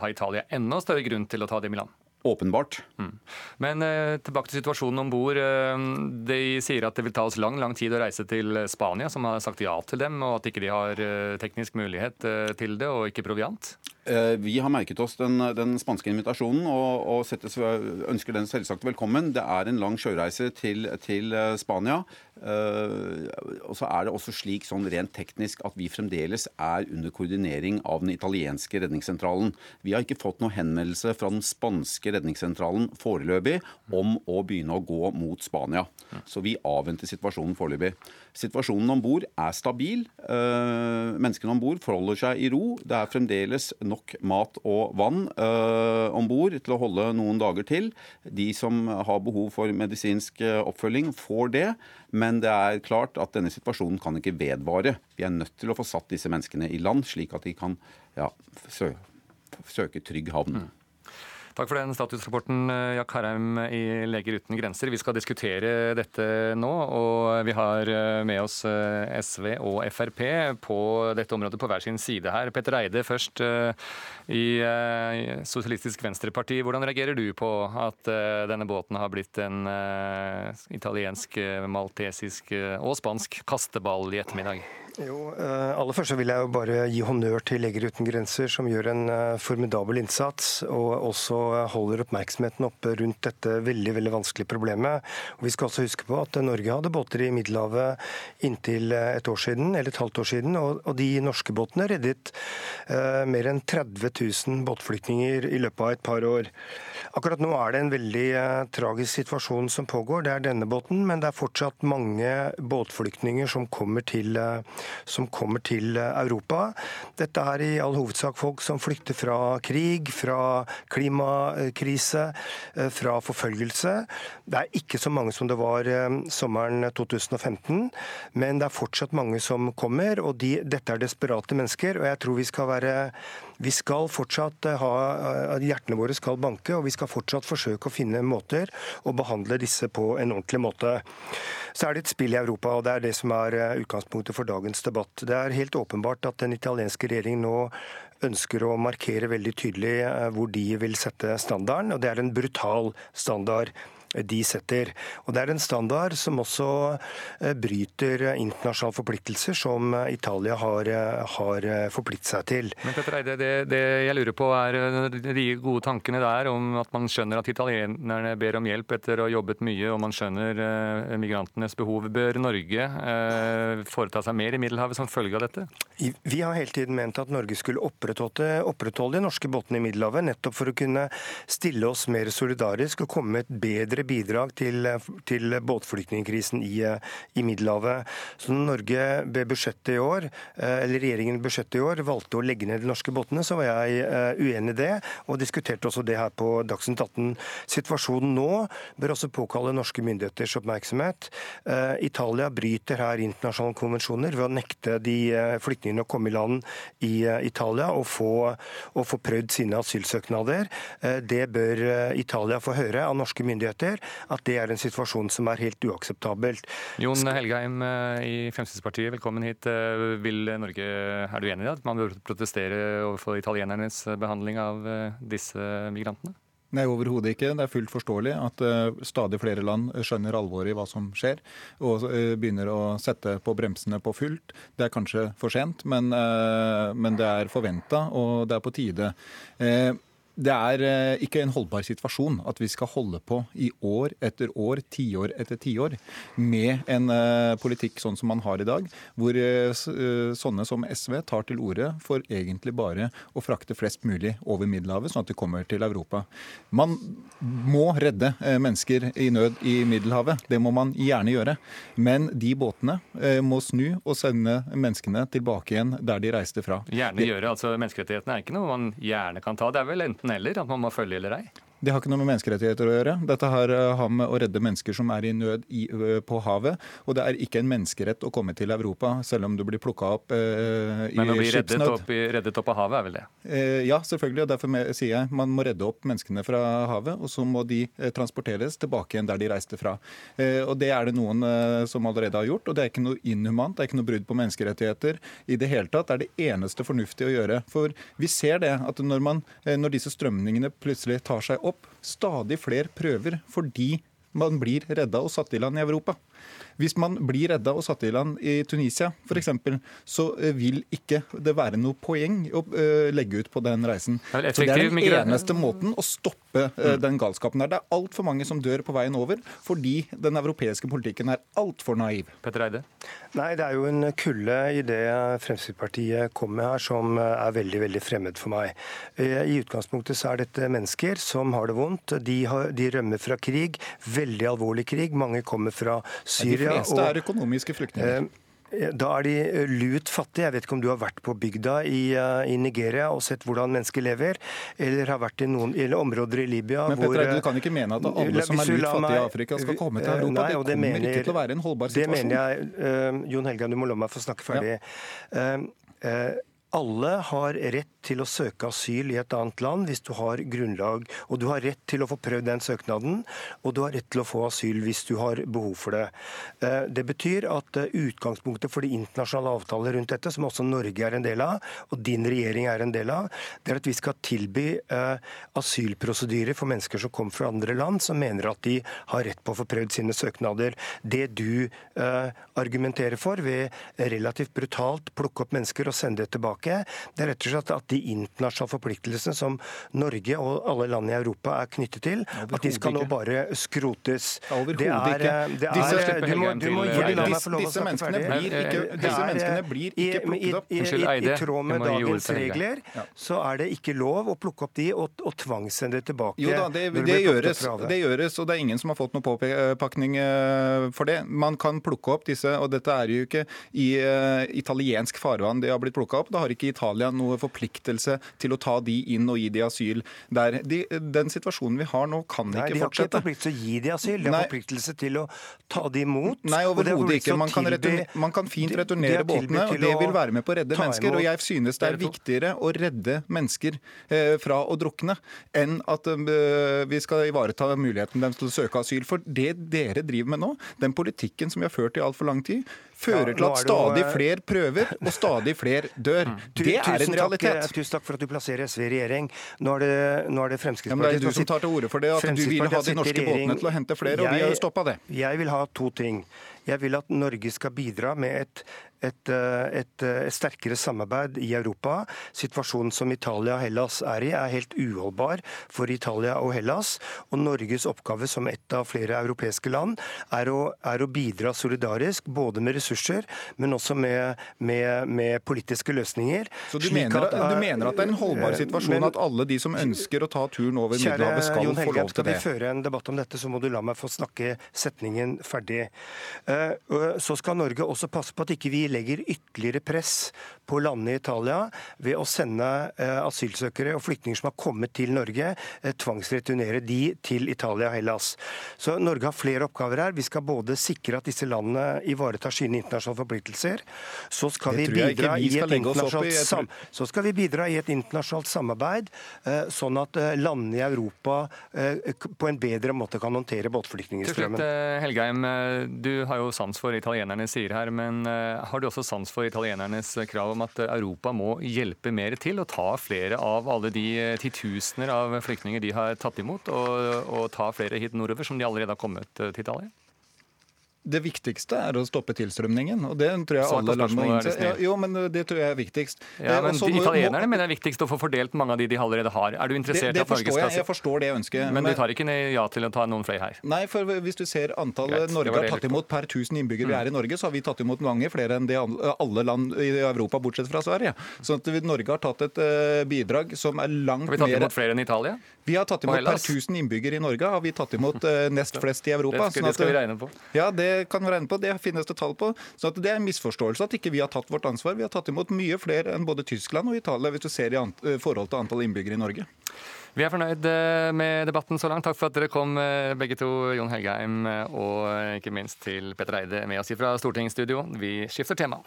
har Italia enda større grunn til å ta dem i land? Åpenbart. Mm. Men eh, tilbake til situasjonen om bord. Eh, de sier at det vil ta oss lang lang tid å reise til Spania, som har sagt ja til dem, og at ikke de har eh, teknisk mulighet eh, til det, og ikke proviant? Eh, vi har merket oss den, den spanske invitasjonen og, og settes, ønsker den selvsagt velkommen. Det er en lang sjøreise til, til eh, Spania. og så er det også slik sånn rent teknisk at vi fremdeles er under koordinering av den italienske redningssentralen. Vi har ikke fått noen henvendelse fra den spanske redningssentralen foreløpig om å begynne å gå mot Spania. Så vi avventer situasjonen foreløpig. Situasjonen om bord er stabil. Uh, menneskene om bord forholder seg i ro. Det er fremdeles nok mat og vann uh, om bord til å holde noen dager til. De som har behov for medisinsk oppfølging, får det. Men det er klart at denne situasjonen kan ikke vedvare. Vi er nødt til å få satt disse menneskene i land, slik at de kan ja, søke trygg havn. Takk for den statusrapporten, eh, Jack Harheim i Leger uten grenser. Vi skal diskutere dette nå, og vi har eh, med oss eh, SV og Frp på dette området på hver sin side her. Petter Eide først i Sosialistisk Venstreparti. Hvordan reagerer du på at denne båten har blitt en italiensk, maltesisk og spansk kasteball i ettermiddag? Jo, aller først vil jeg jo bare gi honnør til Leger uten grenser, som gjør en formidabel innsats og også holder oppmerksomheten oppe rundt dette veldig veldig vanskelige problemet. Og vi skal også huske på at Norge hadde båter i Middelhavet inntil eh, et år siden, eller et halvt år siden, og de norske båtene reddet mer enn 30 000 båtflyktninger i løpet av et par år. Akkurat nå er det en veldig tragisk situasjon som pågår. Det er denne båten, men det er fortsatt mange båtflyktninger som kommer til som kommer til Europa. Dette er i all hovedsak folk som flykter fra krig, fra klimakrise, eh, fra forfølgelse. Det er ikke så mange som det var eh, sommeren 2015, men det er fortsatt mange som kommer. og de, Dette er desperate mennesker, og jeg tror vi skal være vi skal fortsatt eh, ha Hjertene våre skal banke, og vi skal fortsatt forsøke å finne måter å behandle disse på en ordentlig måte. Så er det et spill i Europa, og det er det som er utgangspunktet for dagens debatt. Det er helt åpenbart at den italienske regjeringen nå ønsker å markere veldig tydelig eh, hvor de vil sette standarden, og det er en brutal standard de setter. Og Det er en standard som også eh, bryter internasjonale forpliktelser som eh, Italia har, eh, har forpliktet seg til. Men Petter Eide, det, det, jeg lurer på er de gode tankene der om at man skjønner at italienerne ber om hjelp etter å ha jobbet mye, og man skjønner migrantenes behov. Bør Norge foreta seg mer i Middelhavet som følge av dette? Vi har hele tiden ment at Norge skulle opprettholde, opprettholde de norske båtene i Middelhavet, nettopp for å kunne stille oss mer solidarisk og komme med et bedre ytterligere bidrag til, til båtflyktningkrisen i, i, Middelhavet. Så når Norge ved budsjettet i år, eh, eller regjeringen budsjettet i år valgte å legge ned de norske båtene, så var jeg eh, uenig i det, og diskuterte også det her på Dagsnytt 18. Situasjonen nå bør også påkalle norske myndigheters oppmerksomhet. Eh, Italia bryter her internasjonale konvensjoner ved å nekte de flyktningene å komme i land i Italia og få, og få prøvd sine asylsøknader. Det bør Italia få høre av norske myndigheter ser at det er en situasjon som er helt uakseptabelt. Jon Helgheim eh, i Fremskrittspartiet, velkommen hit. Eh, vil Norge, Er du enig i at man bør protestere overfor italienernes behandling av eh, disse migrantene? Nei, overhodet ikke. Det er fullt forståelig at uh, stadig flere land skjønner alvoret i hva som skjer, og uh, begynner å sette på bremsene på fullt. Det er kanskje for sent, men, uh, men det er forventa, og det er på tide. Det er eh, ikke en holdbar situasjon at vi skal holde på i år etter år, tiår etter tiår, med en eh, politikk sånn som man har i dag, hvor eh, sånne som SV tar til orde for egentlig bare å frakte flest mulig over Middelhavet, sånn at de kommer til Europa. Man må redde mennesker i nød i Middelhavet. Det må man gjerne gjøre. Men de båtene må snu og sende menneskene tilbake igjen der de reiste fra. Gjerne gjøre, altså Menneskerettighetene er ikke noe man gjerne kan ta. Det er vel enten enten-eller, at man må følge eller ei? Det har ikke noe med menneskerettigheter å gjøre. Dette har, eh, har med å redde mennesker som er i nød i, på havet. Og det er ikke en menneskerett å komme til Europa, selv om du blir plukka opp eh, i skipsnød. Men å bli reddet opp, reddet opp, av havet er vel det? Eh, ja, selvfølgelig. og Derfor sier jeg man må redde opp menneskene fra havet, og så må de eh, transporteres tilbake igjen der de reiste fra. Eh, og Det er det noen eh, som allerede har gjort, og det er ikke noe inhumant, det er ikke noe brudd på menneskerettigheter i det hele tatt. Det er det eneste fornuftige å gjøre. For vi ser det at når, man, når disse strømningene plutselig tar seg opp, opp stadig flere prøver fordi man blir redda og satt i land i Europa. Hvis man blir redda og satt i land i Tunisia f.eks., så eh, vil ikke det være noe poeng å uh, legge ut på den reisen. Så Det er den eneste måten å stoppe uh, den galskapen der. Det er altfor mange som dør på veien over fordi den europeiske politikken er altfor naiv. Petter Eide? Nei, det er jo en kulde i det Fremskrittspartiet kom med her som er veldig, veldig fremmed for meg. I utgangspunktet så er dette mennesker som har det vondt. De, har, de rømmer fra krig, veldig alvorlig krig. Mange kommer fra Syria de fleste er økonomiske flyktninger. Eh, da er de eh, lut fattige. Jeg vet ikke om du har vært på bygda i, eh, i Nigeria og sett hvordan mennesker lever, eller har vært i noen områder i Libya Men Petter Eide, du kan ikke mene at alle som er lut fattige i Afrika skal komme til Europa? Nei, det kommer mener, ikke til å være en holdbar situasjon. Det mener jeg. Uh, Jon Helga, du må la meg få snakke ferdig. Ja. Uh, uh, alle har rett til å søke asyl i et annet land hvis du har grunnlag, og du har rett til å få prøvd den søknaden, og du har rett til å få asyl hvis du har behov for det. Eh, det betyr at eh, utgangspunktet for de internasjonale avtaler rundt dette, som også Norge er en del av, og din regjering er en del av, det er at vi skal tilby eh, asylprosedyrer for mennesker som kommer fra andre land, som mener at de har rett på å få prøvd sine søknader. Det du argumenterer for ved relativt brutalt plukke opp mennesker og sende det tilbake, tilbake. Det er rett og slett at de internasjonale forpliktelsene som Norge og alle land i Europa er knyttet til, at de skal nå bare skrotes. Det er, eh, det er du må, du må gi la meg få lov å snakke ferdig. Disse menneskene blir ikke plukket opp. I, i, i, tråd med dagens regler så er det ikke lov å plukke opp de og, og tvangssende tilbake. Jo da, det, det, gjøres, det gjøres, og det er ingen som har fått noen påpakning eh, for det. Man kan plukke opp disse, og dette er jo ikke i uh, italiensk farvann de har blitt plukka opp. Det har ikke Italia noe forpliktelse til å ta de inn og gi de asyl der. De, den situasjonen vi har nå, kan Nei, ikke fortsette. De har ikke forpliktelse til å gi de asyl, de har Nei. forpliktelse til å ta de imot. Nei, overhodet ikke. Man kan, man kan, fint returnere båtene, og det vil være med på å redde mennesker. Og jeg synes det er viktigere å redde mennesker eh, fra å drukne enn at eh, vi skal ivareta muligheten deres til å søke asyl. For det dere driver med nå, den politikken som vi har ført i altfor lang tid, fører til at stadig eh, flere prøver og stadig flere dør. Mm. Det er en realitet. Takk, tusen takk for at du plasserer SV i regjering. Nå er det, nå er det Fremskrittspartiet Det er du som tar til orde for det, at du vil ha de norske båtene til å hente flere, og vi har jo stoppa det. Jeg vil ha to ting. Jeg vil at Norge skal bidra med et et, eh, et, eh, et, sterkere samarbeid i Europa. Situasjonen som Italia og Hellas er i, er helt uholdbar for Italia og Hellas. Og Norges oppgave som et av flere europeiske land er å, er å bidra solidarisk, både med ressurser, men også med, med, med politiske løsninger. Så du mener, at, du mener, at, det er en holdbar eh, situasjon men, at alle de som ønsker å ta turen over Middelhavet, skal Jon Helge, få lov til det? Skal vi føre en debatt om dette, så må du la meg få snakke setningen ferdig. Så skal Norge også passe på at ikke vi legger ytterligere press på landene i Italia ved å sende eh, asylsøkere og flyktninger som har kommet til Norge, eh, tvangsreturnere de til Italia og Hellas. Så Norge har flere oppgaver her. Vi skal både sikre at disse landene ivaretar sine internasjonale forpliktelser. Så skal, vi bidra, vi skal, i sam... så skal vi bidra i et internasjonalt samarbeid, eh, sånn at landene i Europa på en bedre måte kan håndtere båtflyktningstrømmen. Til slutt, Helgeim, du har jo sans for italienerne sier her, men har du også sans for italienernes krav om at Europa må hjelpe mer til å ta flere av alle de titusener av flyktninger de har tatt imot, og, og ta flere hit nordover, som de allerede har kommet til Italia? Det viktigste er å stoppe tilstrømningen. og det tror jeg alle land må innse. Ja, jo, men det tror jeg er viktigst. Ja, men Også, Italienerne mener det er viktigst å få fordelt mange av de de allerede har. Er du interessert det, det i at Norge skal jeg, jeg forstår det ønsket. Men, men du tar ikke ja til å ta noen flere her? Nei, for hvis du ser antallet Norge har tatt imot per 1000 innbyggere vi er i Norge, så har vi tatt imot mange flere enn det alle land i Europa, bortsett fra Sverige. Så Norge har tatt et uh, bidrag som er langt mer Har vi tatt imot flere enn Italia? Vi har tatt imot per 1000 innbyggere i Norge har vi tatt imot nest [LAUGHS] flest i Europa. Det skal, sånn at, det skal vi regne på. Ja, det kan vi regne på. Det det finnes det tall på. Så det er en misforståelse at ikke vi har tatt vårt ansvar. Vi har tatt imot mye flere enn både Tyskland og Italia, hvis du ser i forhold til antall innbyggere i Norge. Vi er fornøyd med debatten så langt. Takk for at dere kom, begge to. Jon Helgheim og ikke minst til Petter Eide med oss fra Stortingsstudio. Vi skifter tema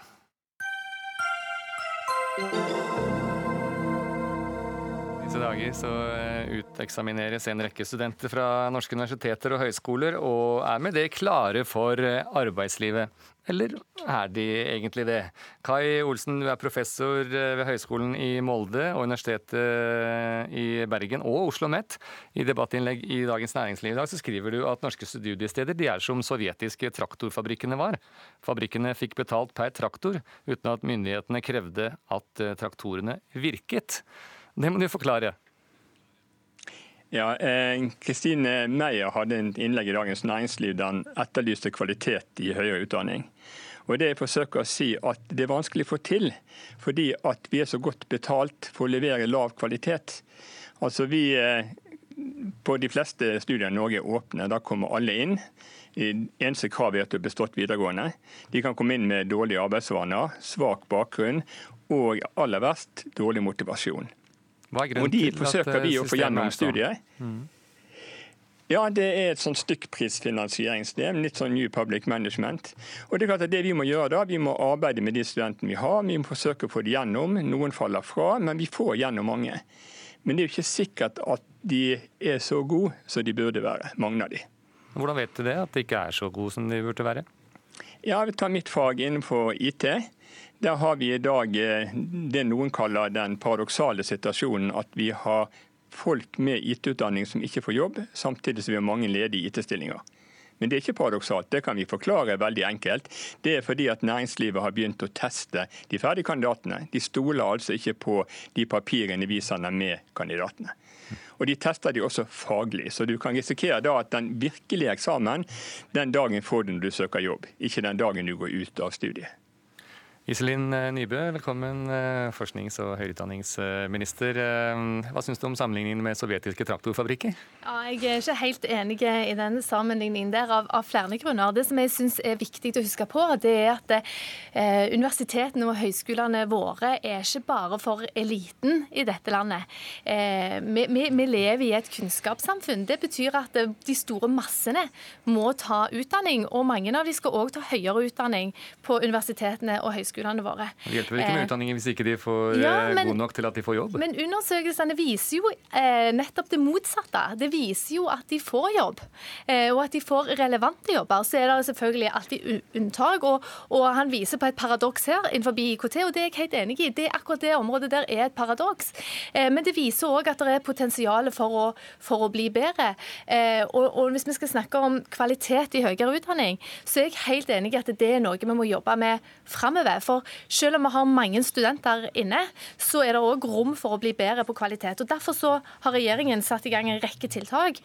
disse dager så eh, uteksamineres en rekke studenter fra norske universiteter og høyskoler, og er med det klare for eh, arbeidslivet. Eller er de egentlig det? Kai Olsen, du er professor eh, ved Høgskolen i Molde og Universitetet i Bergen og Oslo OsloMet. I debattinnlegg i Dagens Næringsliv i dag så skriver du at norske studiesteder de er som sovjetiske traktorfabrikkene var. Fabrikkene fikk betalt per traktor, uten at myndighetene krevde at traktorene virket. Det må du forklare. Ja, Kristine eh, Meyer hadde en innlegg i Dagens Næringsliv der han etterlyste kvalitet i høyere utdanning. Og det jeg forsøker å si at Det er vanskelig å få til, fordi at vi er så godt betalt for å levere lav kvalitet. Altså vi, eh, På de fleste studier i Norge er åpne. Da kommer alle inn. Eneste krav er at du har bestått videregående. De kan komme inn med dårlige arbeidsvaner, svak bakgrunn og aller verst dårlig motivasjon. Og de til forsøker vi å få gjennom sånn? studiet. Mm. Ja, det er et sånn stykkprisfinansieringssystem, litt sånn New Public Management. Og Det er klart at det vi må gjøre da, vi må arbeide med de studentene vi har. Vi må forsøke å få det gjennom. Noen faller fra, men vi får gjennom mange. Men det er jo ikke sikkert at de er så gode som de burde være, mange av de. Hvordan vet du det, at de ikke er så gode som de burde være? Ja, Vi tar mitt fag innenfor IT. Der har vi i dag eh, det noen kaller den paradoksale situasjonen at vi har folk med IT-utdanning som ikke får jobb, samtidig som vi har mange ledige IT-stillinger. Men det er ikke paradoksalt, det kan vi forklare veldig enkelt. Det er fordi at næringslivet har begynt å teste de ferdige kandidatene. De stoler altså ikke på de papirene vi sender med kandidatene. Og De tester de også faglig, så du kan risikere da at den virkelige eksamen den dagen får du når du søker jobb, ikke den dagen du går ut av studiet. Iselin eh, Nybø, velkommen, eh, forsknings- og høyere eh, Hva syns du om sammenligningen med sovjetiske traktorfabrikker? Ja, jeg er ikke helt enig i den sammenligningen der, av, av flere grunner. Det som jeg syns er viktig å huske på, det er at eh, universitetene og høyskolene våre er ikke bare for eliten i dette landet. Eh, vi, vi, vi, lever i et kunnskapssamfunn. Det betyr at de store massene må ta utdanning, og mange av de skal òg ta høyere utdanning på universitetene og høyskolene høyskolene våre. Det hjelper vel ikke med eh, utdanningen hvis ikke de får ja, eh, men, god nok til at de får jobb? Men undersøkelsene viser jo eh, nettopp det motsatte. Det viser jo at de får jobb, eh, og at de får relevante jobber. Så er det selvfølgelig alltid unntak, og, og han viser på et paradoks her innenfor IKT, og det er jeg helt enig i. Det, akkurat det området der er et paradoks. Eh, men det viser òg at det er potensial for å, for å bli bedre. Eh, og, og, hvis vi skal snakke om kvalitet i høyere utdanning, så er jeg helt enig i at det er noe vi må jobbe med framover. For selv om vi har mange studenter inne, så er det òg rom for å bli bedre på kvalitet. Og Derfor så har regjeringen satt i gang en rekke tiltak.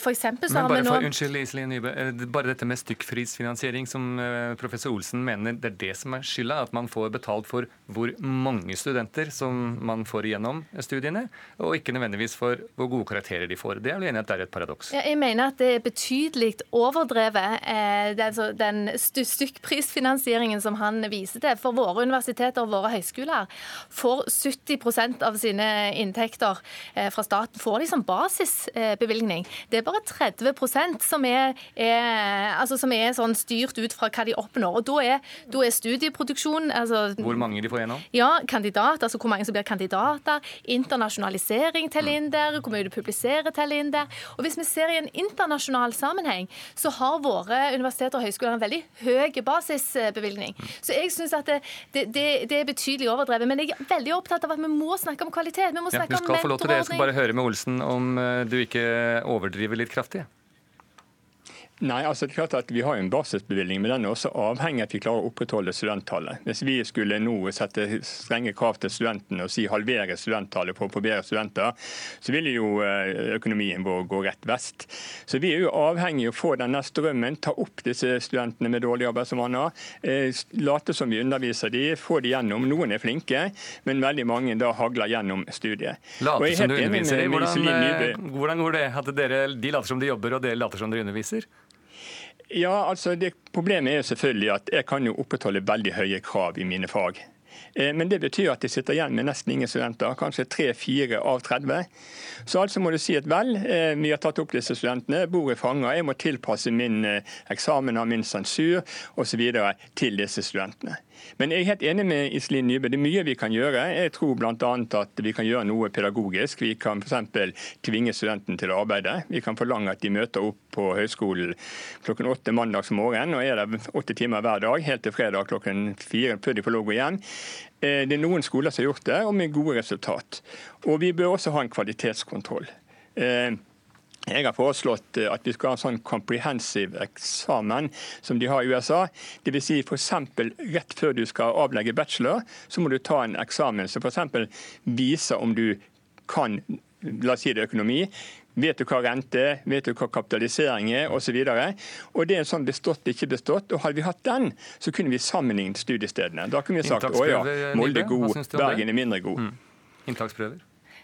For for så Men har bare vi nå for, Unnskyld, Iselin Nybø. Bare dette med stykkprisfinansiering, som eh, professor Olsen mener det er det som er skylda? At man får betalt for hvor mange studenter som man får igjennom studiene, og ikke nødvendigvis for hvor gode karakterer de får. Det er vel enig at det er et paradoks? Ja, jeg mener at det er betydelig overdrevet, eh, den stykkprisfinansieringen som han viser til for våre universiteter og våre høyskoler får 70% av sine inntekter eh, fra staten får de som basisbevilgning. Det er bare 30% som er, er, altså som er sånn styrt ut fra hva de oppnår. Og Da er, da er studieproduksjon altså, Hvor mange de får gjennom? Ja, kandidat, altså hvor mange som blir kandidater. Internasjonalisering teller inn der, hvor mye du publiserer teller inn der. Og Hvis vi ser i en internasjonal sammenheng, så har våre universiteter og høyskoler en veldig høy basisbevilgning. Så jeg synes at det, det, det, er betydelig overdrevet. Men jeg er veldig opptatt av at vi må snakke om kvalitet. Vi må snakke ja, du skal få lov til det. Jeg skal bare høre med Olsen om eh, du ikke overdriver litt kraftig. Nei, altså det er klart at Vi har en basisbevilgning, men den er også avhengig av at vi klarer å opprettholde studenttallet. Hvis vi skulle nå sette strenge krav til studentene og si halvere studenttallet for å få bedre studenter, så ville jo eh, økonomien vår gå rett vest. Så Vi er jo avhengig av å få denne strømmen, ta opp disse studentene med dårlige arbeidsvaner, eh, late som vi underviser de, få de gjennom. Noen er flinke, men veldig mange da hagler gjennom studiet. Late som du underviser de? Hvordan, eh, hvordan går det? At dere, de later som de jobber, og dere later som dere underviser? Ja, altså det Problemet er jo selvfølgelig at jeg kan jo opprettholde veldig høye krav i mine fag. Eh, men det betyr at jeg sitter igjen med nesten ingen studenter, kanskje tre-fire av 30. Så altså må du si at vel, eh, vi har tatt opp disse studentene, bordet fanger, jeg må tilpasse min eh, eksamen og min sensur osv. til disse studentene. Men jeg er helt enig med Iselin Nybø. Det er mye vi kan gjøre. Jeg tror bl.a. at vi kan gjøre noe pedagogisk. Vi kan f.eks. tvinge studenten til å arbeide. Vi kan forlange at de møter opp på høyskolen klokken åtte mandags morgen og er der åtte timer hver dag, helt til fredag klokken fire før de får lov å gå igjen. Eh, det er noen skoler som har gjort det, og med gode resultat. Og vi bør også ha en kvalitetskontroll. Jeg har foreslått eh, at vi skal ha en sånn comprehensive eksamen som de har i USA. Dvs. Si f.eks. rett før du skal avlegge bachelor, så må du ta en eksamen som f.eks. viser om du kan la oss si det økonomi, Vet du hva rente er, vet du hva kapitalisering er osv. Det er en sånn bestått, ikke bestått. og Hadde vi hatt den, så kunne vi sammenlignet studiestedene. Da kunne vi sagt å ja, Molde er god, Bergen er mindre god. Mm. Inntaksprøver?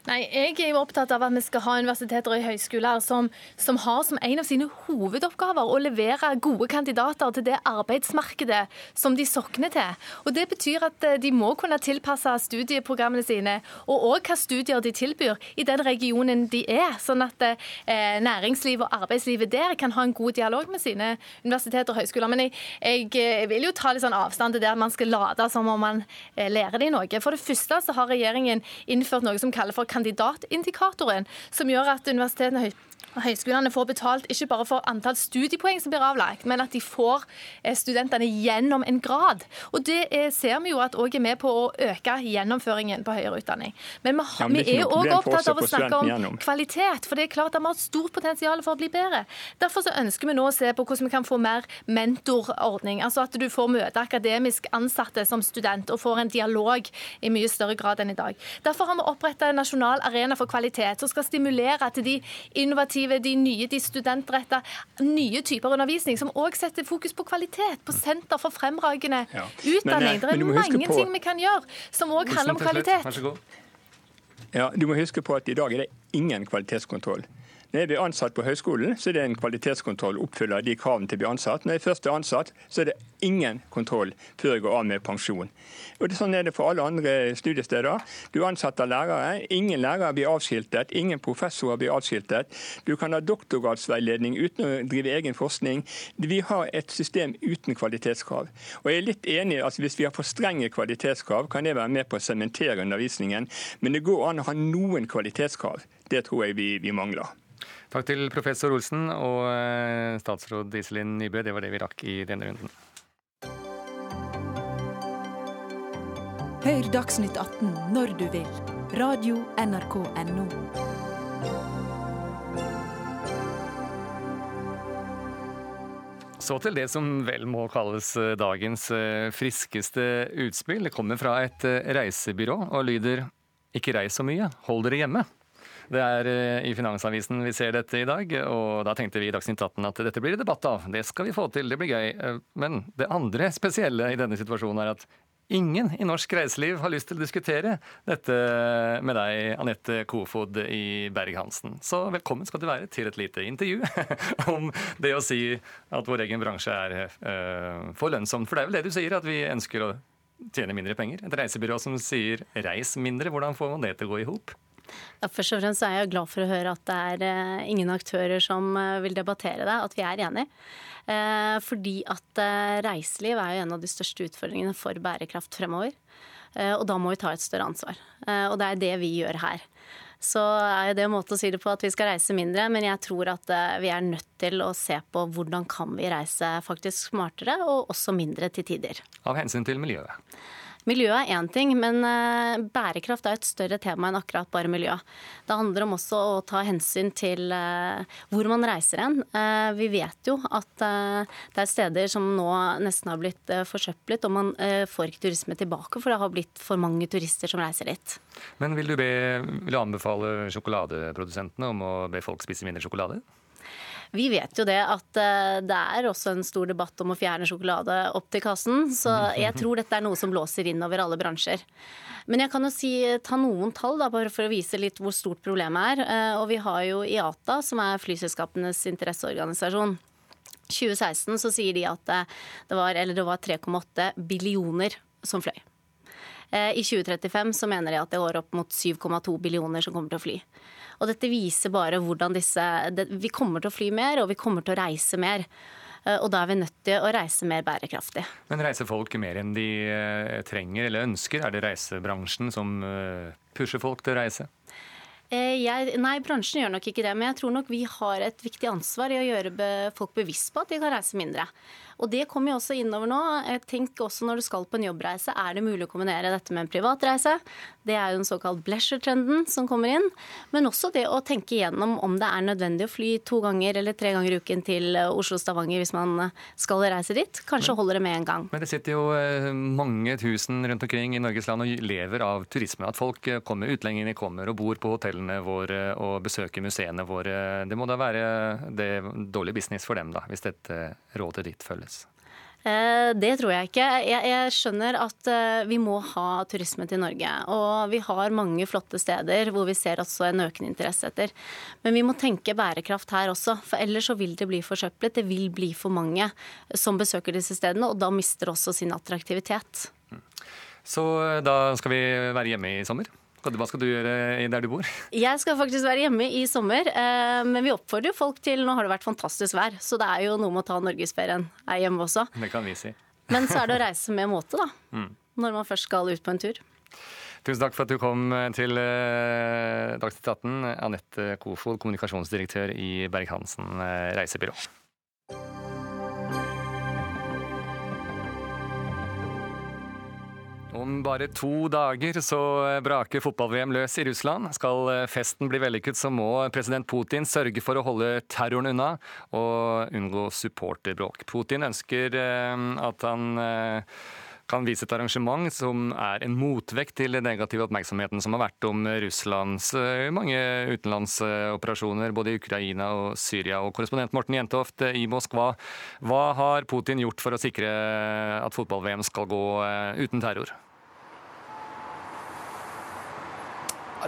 Nei, Jeg er jo opptatt av at vi skal ha universiteter og høyskoler som, som, har som en av sine hovedoppgaver å levere gode kandidater til det arbeidsmarkedet som de sokner til. Og Det betyr at eh, de må kunne tilpasse studieprogrammene sine, og òg hva studier de tilbyr i den regionen de er. Sånn at eh, næringslivet og arbeidslivet der kan ha en god dialog med sine universiteter og høyskoler. Men jeg, jeg, jeg vil jo ta litt sånn avstand til det at man skal late som om man eh, lærer de noe. For det første så har regjeringen innført noe som kalles for kandidatindikatoren, som gjør at universitetene Høyskolene får betalt ikke bare for antall studiepoeng som blir avlagt, men at de får eh, studentene gjennom en grad. Og Det ser vi jo at òg er med på å øke gjennomføringen på høyere utdanning. Men vi, ja, men vi er òg opptatt av å snakke om gjennom. kvalitet, for det er klart at vi har et stort potensial for å bli bedre. Derfor så ønsker vi nå å se på hvordan vi kan få mer mentorordning. Altså at du får møte akademisk ansatte som student og får en dialog i mye større grad enn i dag. Derfor har vi oppretta en nasjonal arena for kvalitet som skal stimulere til de innovative initiativet De nye, de studentretta, nye typer undervisning, som òg setter fokus på kvalitet, på Senter for fremragende ja. utdanning. Men, det er mange på... ting vi kan gjøre som òg handler om kvalitet. Ja, Du må huske på at i dag er det ingen kvalitetskontroll. Når jeg blir ansatt på høyskolen, så er det en kvalitetskontroll. Oppfyller de kravene til å bli ansatt. Når jeg først er ansatt, så er det ingen kontroll før jeg går av med pensjon. Og det, Sånn er det for alle andre studiesteder. Du ansetter lærere. Ingen lærere blir avskiltet. Ingen professorer blir avskiltet. Du kan ha doktorgradsveiledning uten å drive egen forskning. Vi har et system uten kvalitetskrav. Og jeg er litt enig, altså Hvis vi har for strenge kvalitetskrav, kan det være med på å sementere undervisningen. Men det går an å ha noen kvalitetskrav. Det tror jeg vi, vi mangler. Takk til professor Olsen og eh, statsråd Iselin Nybø. Det var det vi rakk i denne runden. Hør Dagsnytt 18 når du vil. Radio NRK Radio.nrk.no. Så til det som vel må kalles eh, dagens eh, friskeste utspill. Det kommer fra et reisebyrå og lyder 'Ikke reis så mye, hold dere hjemme'. Det er eh, i Finansavisen vi ser dette i dag, og da tenkte vi i Dagsnytt 18 at dette blir det debatt av. Det skal vi få til, det blir gøy. Eh, men det andre spesielle i denne situasjonen er at ingen i norsk reiseliv har lyst til å diskutere dette med deg, Anette Kofod i Berg-Hansen. Så velkommen skal du være til et lite intervju [LAUGHS] om det å si at vår egen bransje er uh, for lønnsom. For det er vel det du sier, at vi ønsker å tjene mindre penger? Et reisebyrå som sier reis mindre, hvordan får man det til å gå i hop? Ja, først og fremst er jeg glad for å høre at det er eh, ingen aktører som eh, vil debattere det, at vi er enige. Eh, fordi at reiseliv er jo en av de største utfordringene for bærekraft fremover. Og da må vi ta et større ansvar. Og det er det vi gjør her. Så er det en måte å si det på at vi skal reise mindre, men jeg tror at vi er nødt til å se på hvordan kan vi reise faktisk smartere, og også mindre til tider. Av hensyn til miljøet? Miljøet er én ting, men eh, bærekraft er et større tema enn akkurat bare miljø. Det handler om også å ta hensyn til eh, hvor man reiser hen. Eh, vi vet jo at det er steder som nå nesten har blitt forsøplet, og man får ikke turisme tilbake, for det har blitt for mange turister som reiser dit. Men vil du, be, vil du anbefale sjokoladeprodusentene om å be folk spise mindre sjokolade? Vi vet jo det at eh, det er også en stor debatt om å fjerne sjokolade opp til kassen. Så jeg tror dette er noe som blåser innover alle bransjer. Men jeg kan jo si, ta noen tall da, bare for å vise litt hvor stort problemet er. Eh, og vi har jo IATA, som er flyselskapenes interesseorganisasjon. 2016 så sier de at eh, det var, var 3,8 billioner som fløy. I 2035 så mener de at det går opp mot 7,2 billioner som kommer til å fly. Og dette viser bare hvordan disse Vi kommer til å fly mer, og vi kommer til å reise mer. Og da er vi nødt til å reise mer bærekraftig. Men reiser folk mer enn de trenger eller ønsker? Er det reisebransjen som pusher folk til å reise? Jeg, nei, bransjen gjør nok ikke det. Men jeg tror nok vi har et viktig ansvar i å gjøre folk bevisst på at de kan reise mindre. Og det kommer jo også innover nå. Tenk også når du skal på en jobbreise, er det mulig å kombinere dette med en privatreise? Det er jo den såkalt bleasure-trenden som kommer inn. Men også det å tenke igjennom om det er nødvendig å fly to ganger eller tre ganger i uken til Oslo-Stavanger hvis man skal reise dit. Kanskje holder det med en gang. Men det sitter jo eh, mange tusen rundt omkring i Norges land og lever av turisme. At folk eh, kommer, utlendingene kommer og bor på hotellene våre og besøker museene våre. Det må da være det dårlig business for dem, da, hvis dette rådet ditt følges? Eh, det tror jeg ikke. Jeg, jeg, skjønner at eh, vi må ha turisme til Norge. Og vi har mange flotte steder hvor vi ser også en økende interesse etter. Men vi må tenke bærekraft her også, for ellers så vil det bli forsøplet. Det vil bli for mange som besøker disse stedene, og da mister også sin attraktivitet. Så eh, da skal vi være hjemme i sommer? Hva skal du gjøre der du bor? Jeg skal faktisk være hjemme i sommer. Eh, men vi oppfordrer folk til Nå har det vært fantastisk vær, så det er jo noe med å ta norgesferien her hjemme også. Det kan vi si. Men så er det å reise med måte, da. [LAUGHS] Mm. Når man først skal ut på en tur. Tusen takk for at du kom til eh, Dagsnytt 18, Anette Kofod, kommunikasjonsdirektør i Berg-Hansen eh, reisebyrå. Om bare to dager så braker fotball-VM løs i Russland. Skal festen bli vellykket, så må president Putin sørge for å holde terroren unna og unngå supporterbråk. Putin ønsker eh, at han eh, kan vise et arrangement som er en motvekt til den negative oppmerksomheten som har vært om Russlands eh, mange utenlandsoperasjoner både i Ukraina og Syria. Og korrespondent Morten Jentoft i Moskva, hva har Putin gjort for å sikre at fotball-VM skal gå uten terror?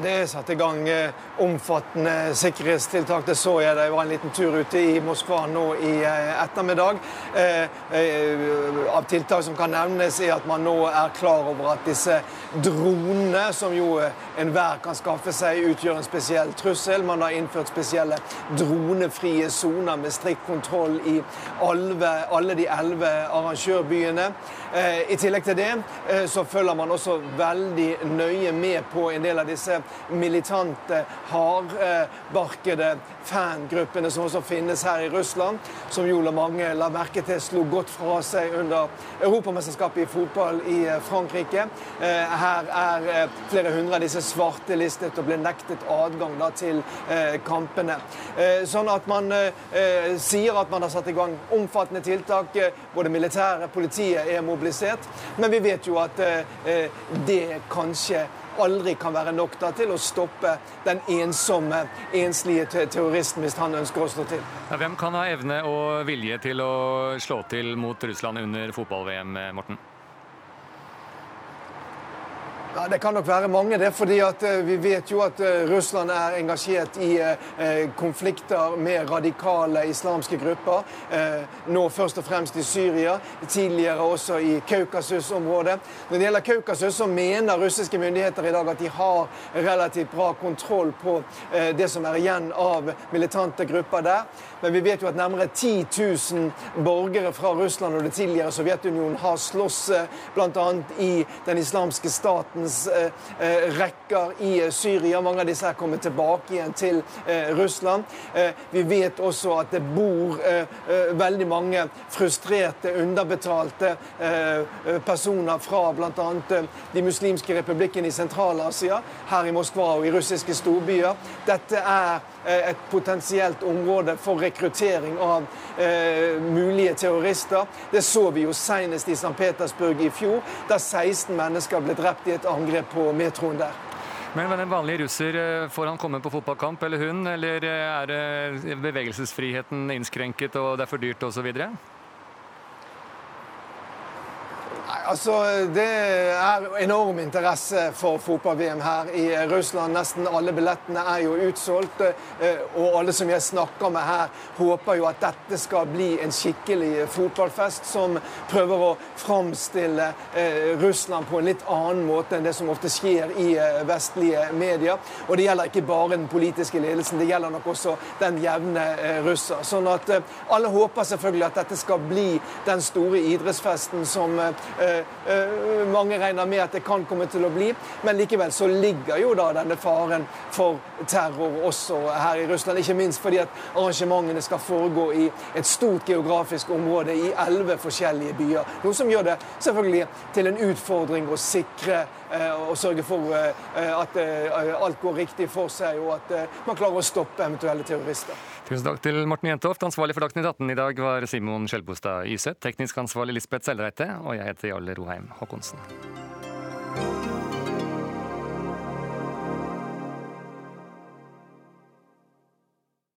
Det er satt i gang eh, omfattende sikkerhetstiltak. Det så jeg da jeg var en liten tur ute i Moskva nå i eh, ettermiddag. Eh, av tiltak som kan nevnes, er at man nå er klar over at disse dronene, som jo enhver kan skaffe seg, utgjør en spesiell trussel. Man har innført spesielle dronefrie soner med strikt kontroll i alle de elleve arrangørbyene. I tillegg til det så følger man også veldig nøye med på en del av disse militante, hardbarkede fangruppene som også finnes her i Russland, som jo mange la merke til slo godt fra seg under Europamesterskapet i fotball i eh, Frankrike. Eh, her er eh, flere hundre av disse svartelistet og ble nektet adgang da, til kampene. Sånn at man sier at man har satt i gang omfattende tiltak. Både militære, politiet er mobilisert. Men vi vet jo at det kanskje aldri kan være nok da, til å stoppe den ensomme, enslige terroristen hvis han ønsker å slå til. Ja, hvem kan ha evne og vilje til å slå til mot Russland under fotball-VM, Morten? Ja, Det kan nok være mange, det. fordi at uh, Vi vet jo at uh, Russland er engasjert i uh, konflikter med radikale islamske grupper. nå først og fremst i Syria, tidligere også i Kaukasus-området. Når det gjelder Kaukasus, så mener russiske myndigheter i dag at de har relativt bra kontroll på det som er igjen av militante grupper der. Men vi vet jo at nærmere 10 000 borgere fra Russland og det tidligere Sovjetunionen har slåss bl.a. i den islamske staten verdens eh, eh, rekker i eh, Syria. Mange av disse er kommet tilbake igjen til Russland. Vi vet også at det bor veldig mange frustrerte, underbetalte personer fra bl.a. de muslimske republikkene i Sentral-Asia, her i Moskva og i russiske storbyer. Dette er et potensielt område for rekruttering av eh, mulige terrorister. Det så vi jo senest i St. Petersburg i fjor, da 16 mennesker ble drept i et angrep på metroen der. Men den vanlige russer, eh, får han komme på fotballkamp, eller hun? Eller eh, er bevegelsesfriheten innskrenket og det er for dyrt osv.? Altså Det er enorm interesse for fotball-VM her i Russland. Nesten alle billettene er jo utsolgt. Eh, og alle som jeg snakker med her, håper jo at dette skal bli en skikkelig fotballfest som prøver å framstille eh, Russland på en litt annen måte enn det som ofte skjer i eh, vestlige medier. Og det gjelder ikke bare den politiske ledelsen, det gjelder nok også den jevne russer. Sånn at alle håper selvfølgelig at dette skal bli den store idrettsfesten som mange regner med at det kan komme til å bli. Men likevel så ligger jo da denne faren for terror også her i Russland. Ikke minst fordi at arrangementene skal foregå i et stort geografisk område i elleve forskjellige byer. Noe som gjør det selvfølgelig til en utfordring å sikre eh, og sørge for at alt går riktig for seg, og at man klarer å stoppe eventuelle terrorister. Tusen takk til Morten Jentoft. Ansvarlig for Dagsnytt 18 i dag var Simon Skjelbostad Yseth. Teknisk ansvarlig Lisbeth Selreite. Og jeg heter Jarle Roheim Haakonsen.